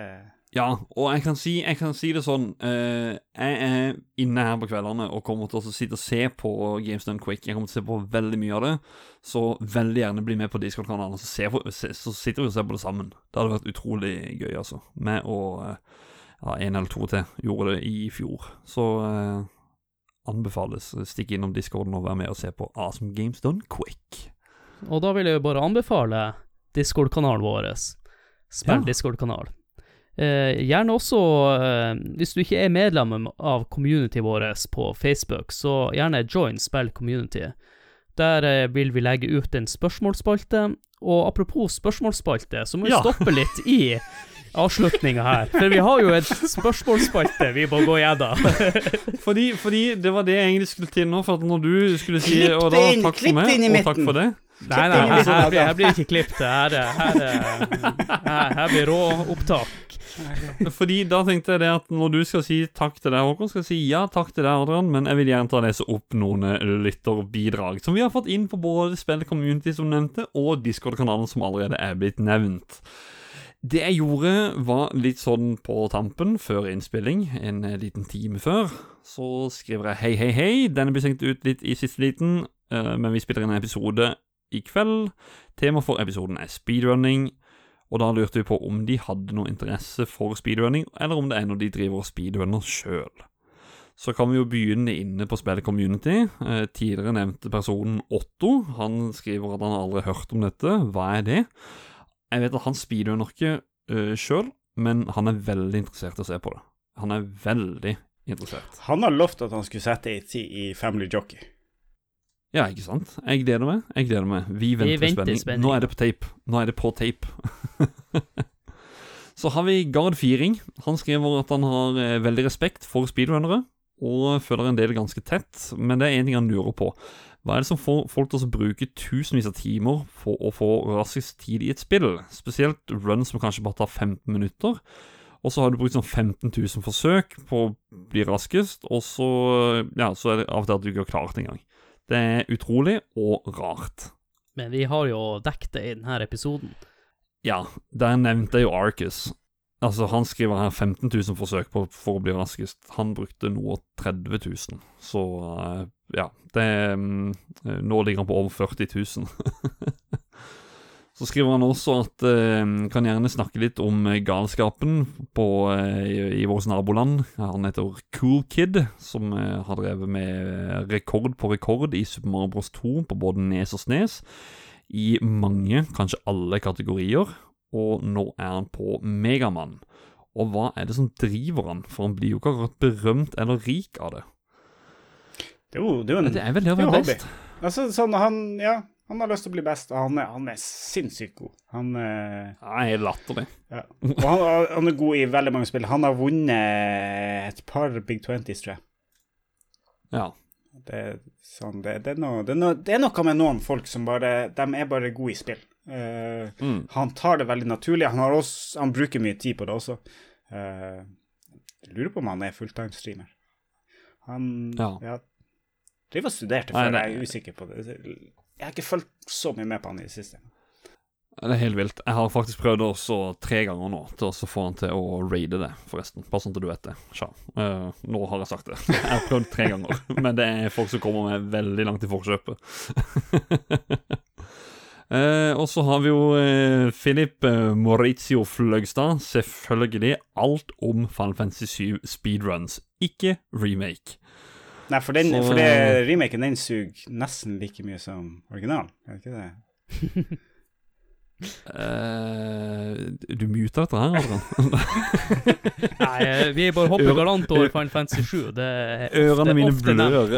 Speaker 2: Ja, og jeg kan si, jeg kan si det sånn uh, Jeg er inne her på kveldene og kommer til å sitte og se på Games Done Quick. Jeg kommer til å se på veldig mye av det, så veldig gjerne bli med på Discord-kanalen, så, så sitter vi og ser på det sammen. Det hadde vært utrolig gøy, altså. Med å uh, ja, en eller to til gjorde det i fjor. Så eh, anbefales stikk innom Discorden og være med og se på Awesome Games Done Quick.
Speaker 1: Og da vil jeg jo bare anbefale Discord-kanalen vår. Spill
Speaker 2: Ja.
Speaker 1: Discord-kanal. Eh, gjerne også, eh, hvis du ikke er medlem av communityet vårt på Facebook, så gjerne join Spill Community. Der eh, vil vi legge ut en spørsmålsspalte. Og apropos spørsmålsspalte, så må vi
Speaker 2: Ja.
Speaker 1: stoppe litt i avslutninga her. For vi har jo et spørsmålsspalte vi må gå gjennom.
Speaker 2: Fordi, fordi det var det jeg egentlig skulle til nå, for at når du skulle si
Speaker 3: Klipp
Speaker 2: og da,
Speaker 3: inn,
Speaker 2: takk for meg, og takk for det
Speaker 1: Nei, nei, her, her, blir, her blir ikke klippet. Her, er- her, er- her, her blir råopptak.
Speaker 2: Fordi da tenkte jeg det at når du skal si takk til deg, Håkon, skal jeg si ja takk til deg, Adrian, men jeg vil gjerne ta lese opp noen eh, lytterbidrag som vi har fått inn på både Spill Community, som nevnte, og Discord-kanalen, som allerede er blitt nevnt. Det jeg gjorde, var litt sånn på tampen, før innspilling, en eh, liten time før. Så skriver jeg hei, hei, hei. Denne blir sendt ut litt i siste liten, eh, men vi spiller inn en episode i kveld. Tema for episoden er speedrunning. Og da lurte vi på om de hadde noe interesse for speedrunning, eller om det er noe de driver og speedrunner sjøl. Så kan vi jo begynne inne på spillet Community. Eh, tidligere nevnte personen Otto. Han skriver at han aldri har hørt om dette. Hva er det? Jeg vet at han speedrunner ikke uh, sjøl, men han er veldig interessert i å se på det. Han er veldig interessert.
Speaker 3: Han har lovt at han skulle sette ei tid i Family Jockey.
Speaker 2: Ja, ikke sant? Jeg gleder meg. Jeg gleder meg. Vi venter,
Speaker 1: venter
Speaker 2: spenning.
Speaker 1: spenning.
Speaker 2: Nå er det på tape. Nå er det på tape. Så har vi Gard Firing. Han skriver at han har eh, veldig respekt for speedrunnere, og føler en del ganske tett, men det er en ting han lurer på. Hva er det som får folk til å bruke tusenvis av timer for å få raskest tid i et spill? Spesielt run som kanskje bare tar 15 minutter. Og så har du brukt sånn 15 000 forsøk på å bli raskest, og så, ja, så er det av og til at du ikke har klart det engang. Det er utrolig og rart.
Speaker 1: Men vi har jo dekket det i denne episoden.
Speaker 2: Ja, der nevnte jeg jo Arcus. Altså, han skriver her 15 000 forsøk på, for å bli raskest. Han brukte noe 30 000. Så eh, ja, det mm, Nå ligger han på over 40 000. Så skriver han også at eh, kan gjerne snakke litt om eh, galskapen på, eh, i, i vårt naboland. Han heter Cool Kid, som eh, har drevet med rekord på rekord i Super Mario Bros 2 på både Nes og Snes. I mange, kanskje alle kategorier. Og nå er han på Megamann. Og hva er det som driver han? For han blir jo ikke akkurat berømt eller rik av det.
Speaker 3: Det er jo, det er jo en
Speaker 2: Det er vel det å være
Speaker 3: hobby.
Speaker 2: best.
Speaker 3: Altså, sånn, han, ja, han har lyst til å bli best, og han er, han er sinnssykt god. Han, eh,
Speaker 2: helt latterlig.
Speaker 3: ja. Og han, han er god i veldig mange spill. Han har vunnet et par Big Twenties, tror jeg.
Speaker 2: Ja.
Speaker 3: Det, er sånn, det, det, er noe, det, er noe, det er noe med noen folk som bare De er bare gode i spill. Eh,
Speaker 2: Mm.
Speaker 3: Han tar det veldig naturlig. Han, har også, han bruker mye tid på det også. Eh, jeg lurer på om han er fulltime-streamer. Han
Speaker 2: Ja.
Speaker 3: ja. Driver og studerte før, jeg er usikker på det. Jeg har ikke fulgt så mye med på han i det siste.
Speaker 2: Det er helt vilt. Jeg har faktisk prøvd også tre ganger nå til å få han til å raide det, forresten. Bare sånn at du vet det. Tja. Uh, nå har jeg sagt det. Jeg har prøvd tre ganger, men det er folk som kommer med veldig langt i forkjøpet. uh, og så har vi jo uh, Philip Maurizio Fløgstad. Selvfølgelig alt om Final Fantasy 7 speedruns, ikke remake.
Speaker 3: Nei, for, den,
Speaker 2: Så-
Speaker 3: for det, remaken den suger nesten like mye som originalen, er det ikke det?
Speaker 2: Uh, du muter dette her, Adrian.
Speaker 1: Nei, eh, vi bare hopper galant over Final Fantasy 7. Det
Speaker 2: Ørene
Speaker 1: det mine
Speaker 2: blør.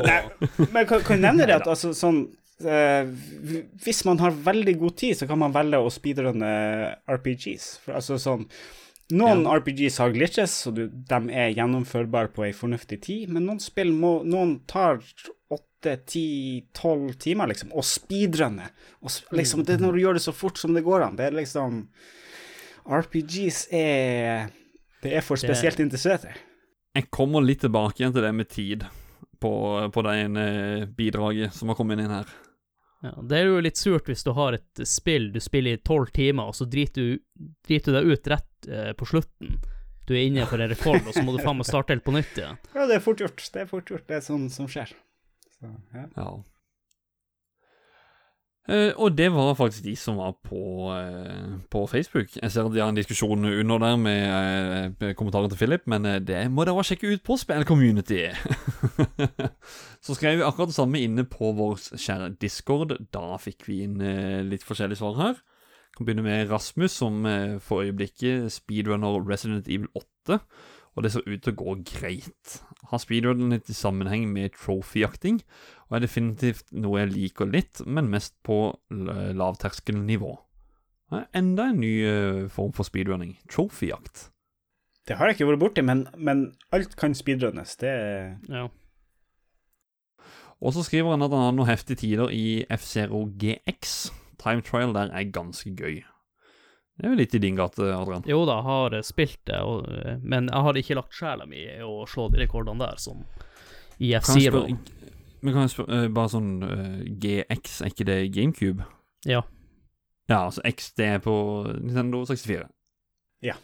Speaker 3: Men kan, kan jeg nevne det at altså, sånn uh, Hvis man har veldig god tid, så kan man velge å speedrunne RPGs. For, altså sånn Noen RPGs har glitches, og du, de er gjennomførbare på ei fornuftig tid, men noen spill må Noen tar åtte, ti, tolv timer, liksom, og speedrunner. Og liksom, det er når du gjør det så fort som det går an. Det er liksom RPGs er Det er for spesielt interesserte.
Speaker 2: Jeg kommer litt tilbake igjen til det med tid på, på det ene bidraget som har kommet inn her.
Speaker 1: Ja, det er jo litt surt hvis du har et spill du spiller i tolv timer, og så driter du, driter du deg ut rett eh, på slutten. Du er inne for en rekord, og så må du faen meg starte helt på nytt igjen.
Speaker 3: Ja, det er fort gjort. Det er fort gjort. Det er sånn som skjer. Så, ja.
Speaker 2: Ja. Eh, og det var faktisk de som var på, uh, på Facebook. Jeg ser at de har en diskusjon under der med uh, kommentarer til Philip, men det må dere sjekke ut på Spill Community. Så skrev vi akkurat det samme inne på vår kjære Discord. Da fikk vi inn litt forskjellige svar her. Kan begynne med Rasmus, som for øyeblikket speedrunner Resident Evil 8. Og det ser ut til å gå greit. Har speedrunnet i sammenheng med trophyjakting, og er definitivt noe jeg liker litt, men mest på lavterskelnivå. Det er Enda en ny eh, form for speedrunning. Trophyjakt.
Speaker 3: Det har jeg ikke vært borti, men, men alt kan speedrunnes. Det
Speaker 1: Ja.
Speaker 2: Og så skriver han at han har noen heftige tider i F-Zero GX. Time trial der er ganske gøy. Det er jo litt i din gate, Adrian.
Speaker 1: Jo da, jeg har eh, spilt det, og, eh, men jeg har ikke lagt sjela mi i å slå de rekordene der, som i
Speaker 2: Kan
Speaker 1: F-Zero.
Speaker 2: spørre- Men kan jeg spørre, eh, bare sånn eh, GX, er ikke det GameCube?
Speaker 1: Ja.
Speaker 2: Ja, altså X, det er på Nintendo 64.
Speaker 3: Ja.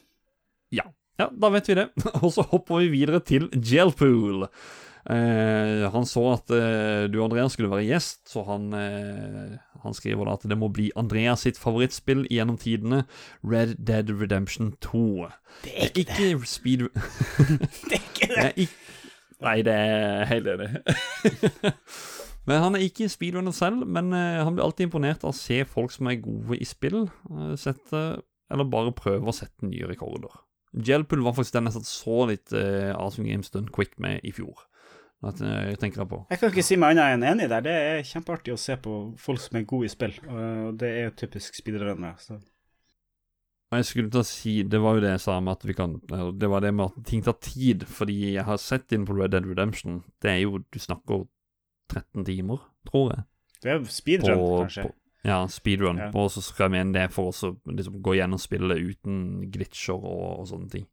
Speaker 2: Ja, ja da vet vi det. Og så hopper vi videre til Gelpool. Eh, han så at eh, du, Andreas, skulle være gjest, så han, eh, han skriver da at det må bli Andreas sitt favorittspill gjennom tidene, Red Dead Redemption 2.
Speaker 3: Det
Speaker 2: Det er ikke speed...
Speaker 3: Det er ikke
Speaker 2: Det
Speaker 3: det!
Speaker 2: er ikke Nei, det er helt enig. men han er ikke speedrunner selv, men eh, han blir alltid imponert av å se folk som er gode i spill, eh, sette, eller bare prøve å sette nye rekorder. Gelpool var faktisk den jeg satt så litt uh, Awesome Games Done Quick med i fjor. At, jeg tenker jeg på.
Speaker 3: Jeg kan ikke si meg annet enn enig der. Det er kjempeartig å se på folk som er gode i spill, og det er jo typisk speedrunnere.
Speaker 2: Og jeg skulle til å si, Det var jo det jeg sa med at vi kan Det var det med at ting tar tid. Fordi jeg har sett inn på Red Dead Redemption Det er jo Du snakker 13 timer, tror jeg.
Speaker 3: det er speedrun,
Speaker 2: på-
Speaker 3: kanskje.
Speaker 2: på- Ja, speedrun.
Speaker 3: Ja.
Speaker 2: Og så skal jeg mene det for å liksom, gå gjennom spillet uten glitcher og, og sånne ting.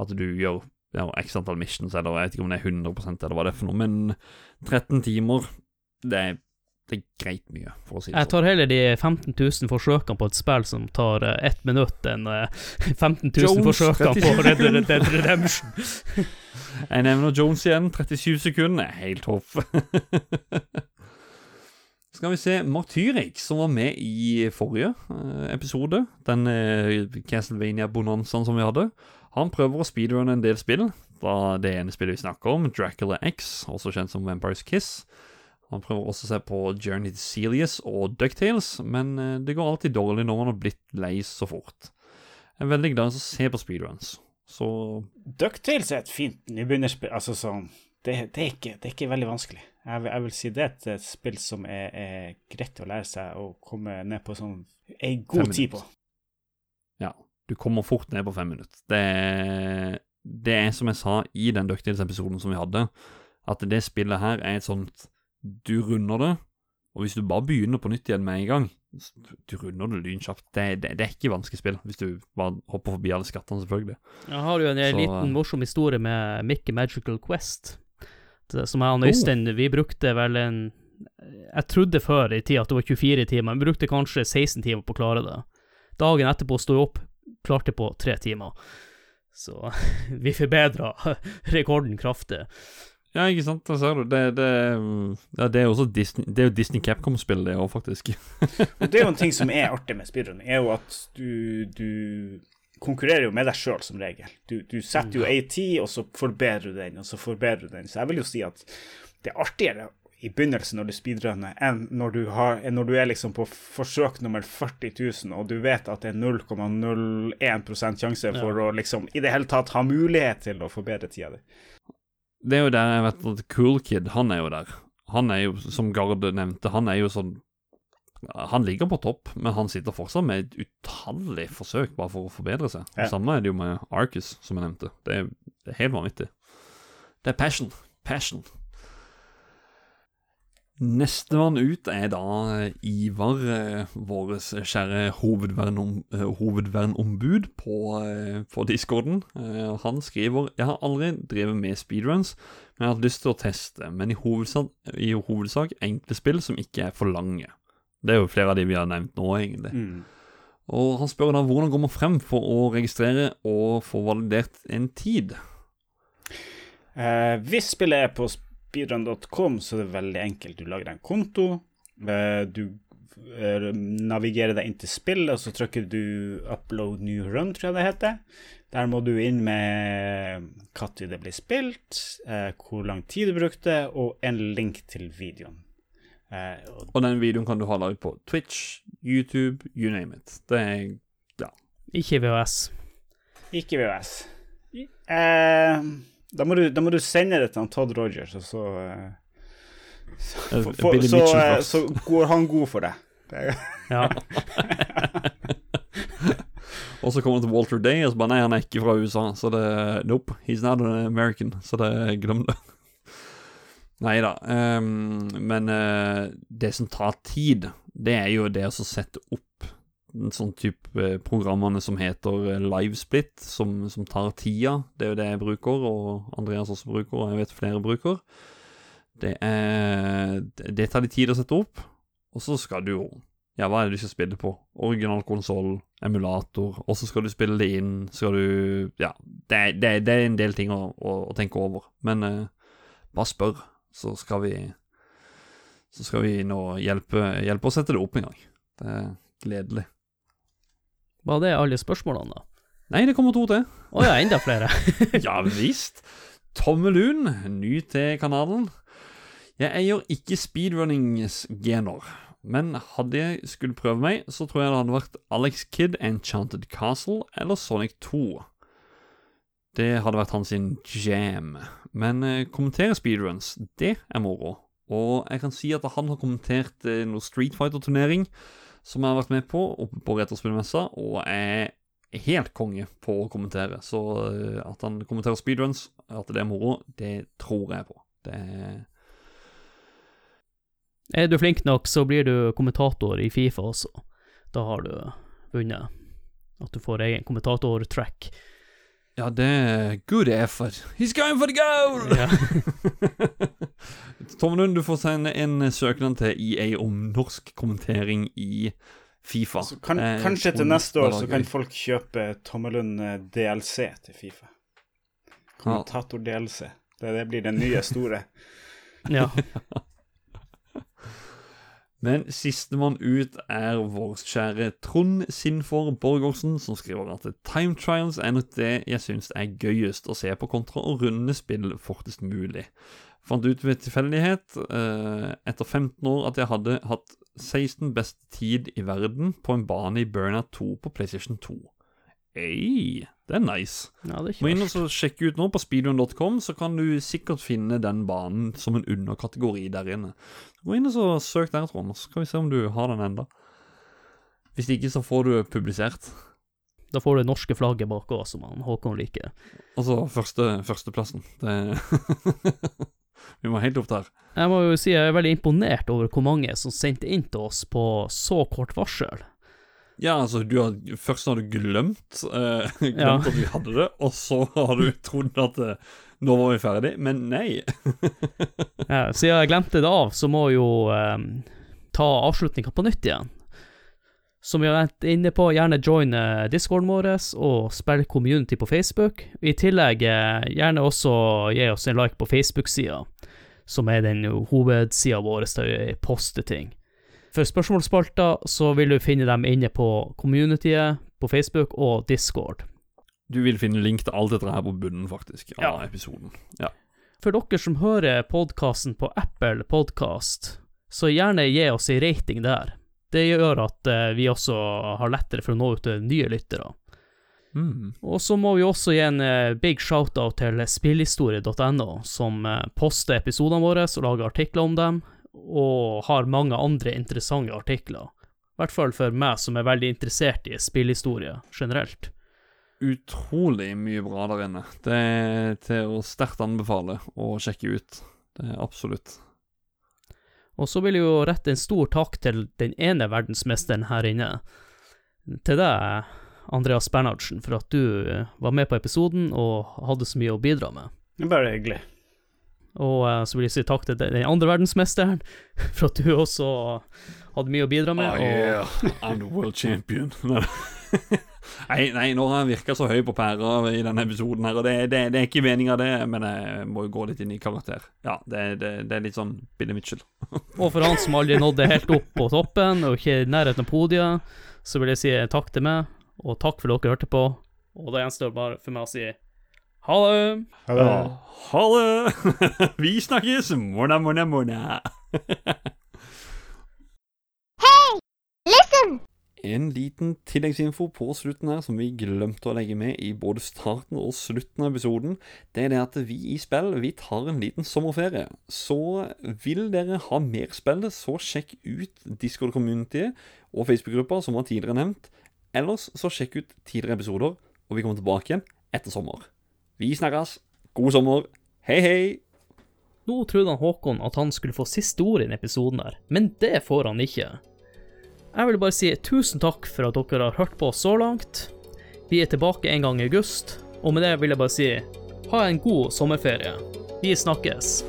Speaker 2: At du gjør ja, x antall missions, eller jeg vet ikke om det er 100 eller hva det er for noe, men 13 timer, det er, det er greit mye, for å si det sånn.
Speaker 1: Jeg tar heller de 15 000 forsøkene på et spill som tar uh, ett minutt, enn uh, 15 000
Speaker 2: Jones,
Speaker 1: forsøkene på Red Dead Redemption.
Speaker 2: Jeg nevner Jones igjen. 37 sekunder. er Helt hoff. Skal vi se Martyrik, som var med i forrige eh, episode. Den eh, Castlevania-bonanzaen som vi hadde. Han prøver å speedrunne en del spill. Da det ene spillet vi snakker om, Dracula X, også kjent som Vampires Kiss. Han prøver også å se på Journey to Celius og Ducktales, men eh, det går alltid dårlig når man har blitt lei så fort. Jeg er veldig glad i å se på speedruns. Så
Speaker 3: Ducktales er et fint nybegynnerspill. Altså sånn det, det, er ikke, det er ikke veldig vanskelig. Jeg vil, jeg vil si det er et spill som er, er greit å lære seg å komme ned på sånn ei god tid på.
Speaker 2: Ja, du kommer fort ned på fem minutter. Det, det er som jeg sa i den Ducktales-episoden som vi hadde, at det spillet her er et sånt Du runder det, og hvis du bare begynner på nytt igjen med en gang Du runder det lynkjapt. Det, det, det er ikke vanskelig spill, hvis du bare hopper forbi alle skattene, selvfølgelig.
Speaker 1: Jeg har jo en
Speaker 2: Så,
Speaker 1: liten
Speaker 2: eh,
Speaker 1: morsom historie med Mickey Magical Quest. Som jeg og Øystein, vi brukte vel en Jeg trodde før i tida at det var 24 timer, men vi brukte kanskje 16 timer på å klare det. Dagen etterpå sto jeg opp, klarte på tre timer. Så vi forbedra rekorden kraftig.
Speaker 2: Ja, ikke sant, der ser du. Det, det, ja, det er jo Disney Det er jo Disney Capcom-spill, det òg, faktisk.
Speaker 3: Og det er jo en ting som er artig med speedrunning, er jo at du, du konkurrerer jo med deg sjøl som regel. Du, du setter jo ei tid, og så forbedrer du den, og så forbedrer du den. Så jeg vil jo si at det er artigere i begynnelsen når du speedrunner, enn når du, har, enn når du er liksom på forsøk nummer 40 000, og du vet at det er 0,01 sjanse for å liksom i det hele tatt ha mulighet til å forbedre tida di.
Speaker 2: Det er jo der jeg vet at Cool Kid, han er jo der. Han er jo, som Garde nevnte, han er jo sånn Han ligger på topp, men han sitter fortsatt med et utallig forsøk bare for å forbedre seg.
Speaker 3: Ja.
Speaker 2: Det samme er det jo med Arcus, som jeg nevnte. Det er, det er helt vanvittig. Det er passion. Passion. Nestemann ut er da Ivar, eh, vår kjære hovedvernom, eh, hovedvernombud på, eh, på discorden. Han skriver Jeg har aldri drevet med speedruns, men jeg har hatt lyst til å teste. Men i hovedsak, i hovedsak enkle spill som ikke er for lange. Det er jo flere av de vi har nevnt nå, egentlig.
Speaker 3: Mm.
Speaker 2: Og han spør da hvordan går man frem for å registrere og få validert en tid?
Speaker 3: Eh, hvis spillet er på speedrun.com, så er det veldig enkelt. Du lager en konto, eh, du eh, navigerer deg inn til spillet, og så trykker du 'upload new run', tror jeg det heter. Der må du inn med når det ble spilt, eh, hvor lang tid du brukte, og en link til videoen. Eh, og
Speaker 2: Og den videoen kan du ha laget på Twitch, YouTube, you name it. Det er ja.
Speaker 1: Ikke VHS.
Speaker 3: ikke VHS. Eh, da, må du, da må du sende det til han Todd Rogers, og så eh, så,
Speaker 2: Eh,
Speaker 3: for, for, så, eh, så går han god for det.
Speaker 1: Ja.
Speaker 2: Og så kommer det til Walter Day, og så bare nei, han er ikke fra USA. Så det Nope, he's not an American. Så det glem det. Nei da. Um, men uh, det som tar tid, det er jo det å sette opp sånn type eh, programmene som heter eh, Livesplit, som, som tar tida. Det er jo det jeg bruker, og Andreas også bruker, og jeg vet flere bruker. Det er Det tar litt tid å sette opp, og så skal du jo ja, hva er det du skal spille på? Original konsoll, emulator, og så skal du spille det inn, skal du Ja, det, det, det er en del ting å, å, å tenke over, men eh, bare spør, så skal vi Så skal vi nå hjelpe, hjelpe å sette det opp en gang. Det er gledelig.
Speaker 1: Var det alle spørsmålene, da?
Speaker 2: Nei, det kommer to til.
Speaker 1: Å ja, enda flere.
Speaker 2: Ja visst. Tommelun, ny til kanalen. Jeg eier ikke speedrunningsgener, men hadde jeg skulle prøve meg, så tror jeg det hadde vært Alex Kidd Enchanted Castle eller Sonic 2. Det hadde vært hans jam. Men eh, kommentere speedruns, det er moro. Og jeg kan si at han har kommentert eh, noe Street Fighter-turnering som jeg har vært med på oppe på Retrospillmessa, og er helt konge på å kommentere. Så eh, at han kommenterer speedruns, at det er moro, det tror jeg på. Det er
Speaker 1: Er du flink nok, så blir du kommentator i Fifa også. Da har du vunnet. At du får egen kommentator-track.
Speaker 2: Ja, det er good effort. He's going for the goal!
Speaker 1: Ja.
Speaker 2: Tom Lund, du får sende en søknad til EA om norsk kommentering i Fifa.
Speaker 3: så kan,
Speaker 2: Eh,
Speaker 3: kanskje til neste år så kan folk kjøpe Tommelund eh, DLC til Fifa. Kommentator-DLC. Det, det blir den nye store.
Speaker 1: ja.
Speaker 2: Men sistemann ut er vår kjære Trond Sinfor Borgersen, som skriver at Time Trials er nok det jeg syns er gøyest å se på kontra å runde spill fortest mulig. Fant ut ved tilfeldighet, eh, etter 15 år, at jeg hadde hatt 16 beste tid i verden på en bane i Burnout 2 på PlayStation 2. Ei, det er nice.
Speaker 1: ja, det er
Speaker 2: Må inn og så sjekke ut nå på speedrun.com, så kan du sikkert finne den banen som en underkategori der inne. Gå inn og så søk der, Trond, så skal vi se om du har den enda. Hvis ikke, så får du publisert.
Speaker 1: Da får du det norske flagget bak òg, som han Håkon liker.
Speaker 2: Altså første, førsteplassen. Det Vi må helt opp der.
Speaker 1: Jeg må jo si jeg er veldig imponert over hvor mange som sendte inn til oss på så kort varsel.
Speaker 2: Ja, altså, du har, først har du glemt, eh, glemt
Speaker 1: Ja.
Speaker 2: at vi hadde det, og så har du trodd at eh, nå var vi ferdig, men nei.
Speaker 1: Ja, siden jeg glemte det av, så må jeg jo eh, ta avslutninga på nytt igjen. Som vi har vært inne på, gjerne join discorden vår og spill community på Facebook. I tillegg eh, gjerne også gi oss en like på Facebook-sida, som er den hovedsida vår der vi poster ting. For spørsmålsspalter så vil du finne dem inne på communityet på Facebook og Discord.
Speaker 2: Du vil finne link til alt dette her på bunnen, faktisk, av
Speaker 1: Ja.
Speaker 2: episoden. Ja.
Speaker 1: For dere som hører podkasten på Apple Podcast, så gjerne gi oss en rating der. Det gjør at eh, vi også har lettere for å nå ut til nye lyttere.
Speaker 2: Mm.
Speaker 1: Og så må vi også gi en eh, big shout-out til spillhistorie.no, som eh, poster episodene våre og lager artikler om dem, og har mange andre interessante artikler. I hvert fall for meg som er veldig interessert i spillhistorie generelt.
Speaker 2: Utrolig mye bra der inne. Det er til å sterkt anbefale å sjekke ut. Det er absolutt.
Speaker 1: Og så vil jeg jo rette en stor takk til den ene verdensmesteren her inne. Til deg, Andreas Bernhardsen, for at du var med på episoden og hadde så mye å bidra med.
Speaker 3: Det bare hyggelig.
Speaker 1: Og eh, så vil jeg si takk til den andre verdensmesteren, for at du også hadde mye å bidra med.
Speaker 2: Oh,
Speaker 1: og
Speaker 2: yeah. I'm the world champion. nei, nei, nå har jeg virka så høy på pæra i denne episoden her, og det, det, det er ikke meninga, det, men jeg må jo gå litt inn i karakter. Ja, det, det, det er litt sånn Billy Mitchell.
Speaker 1: Og for han som aldri nådde helt opp på toppen, og ikke i nærheten av podiet, så vil jeg si takk til meg, og takk for at dere hørte på. Og da gjenstår det bare for meg å si ha det!
Speaker 3: Ha det.
Speaker 2: Ha det! Vi snakkes! Morna, morna, morna. En liten tilleggsinfo på slutten her som vi glemte å legge med i både starten og slutten av episoden. Det er det at vi i spill vi tar en liten sommerferie. Så vil dere ha mer spill, så sjekk ut Discord Community og Facebook-gruppa som var tidligere nevnt. Ellers så sjekk ut tidligere episoder, og vi kommer tilbake igjen etter sommer. Vi snakkes. God sommer. Hei, hei.
Speaker 1: Nå trodde han Håkon at han skulle få siste ord i denne episoden her, men det får han ikke. Jeg vil bare si tusen takk for at dere har hørt på så langt. Vi er tilbake en gang i august, og med det vil jeg bare si ha en god sommerferie. Vi snakkes.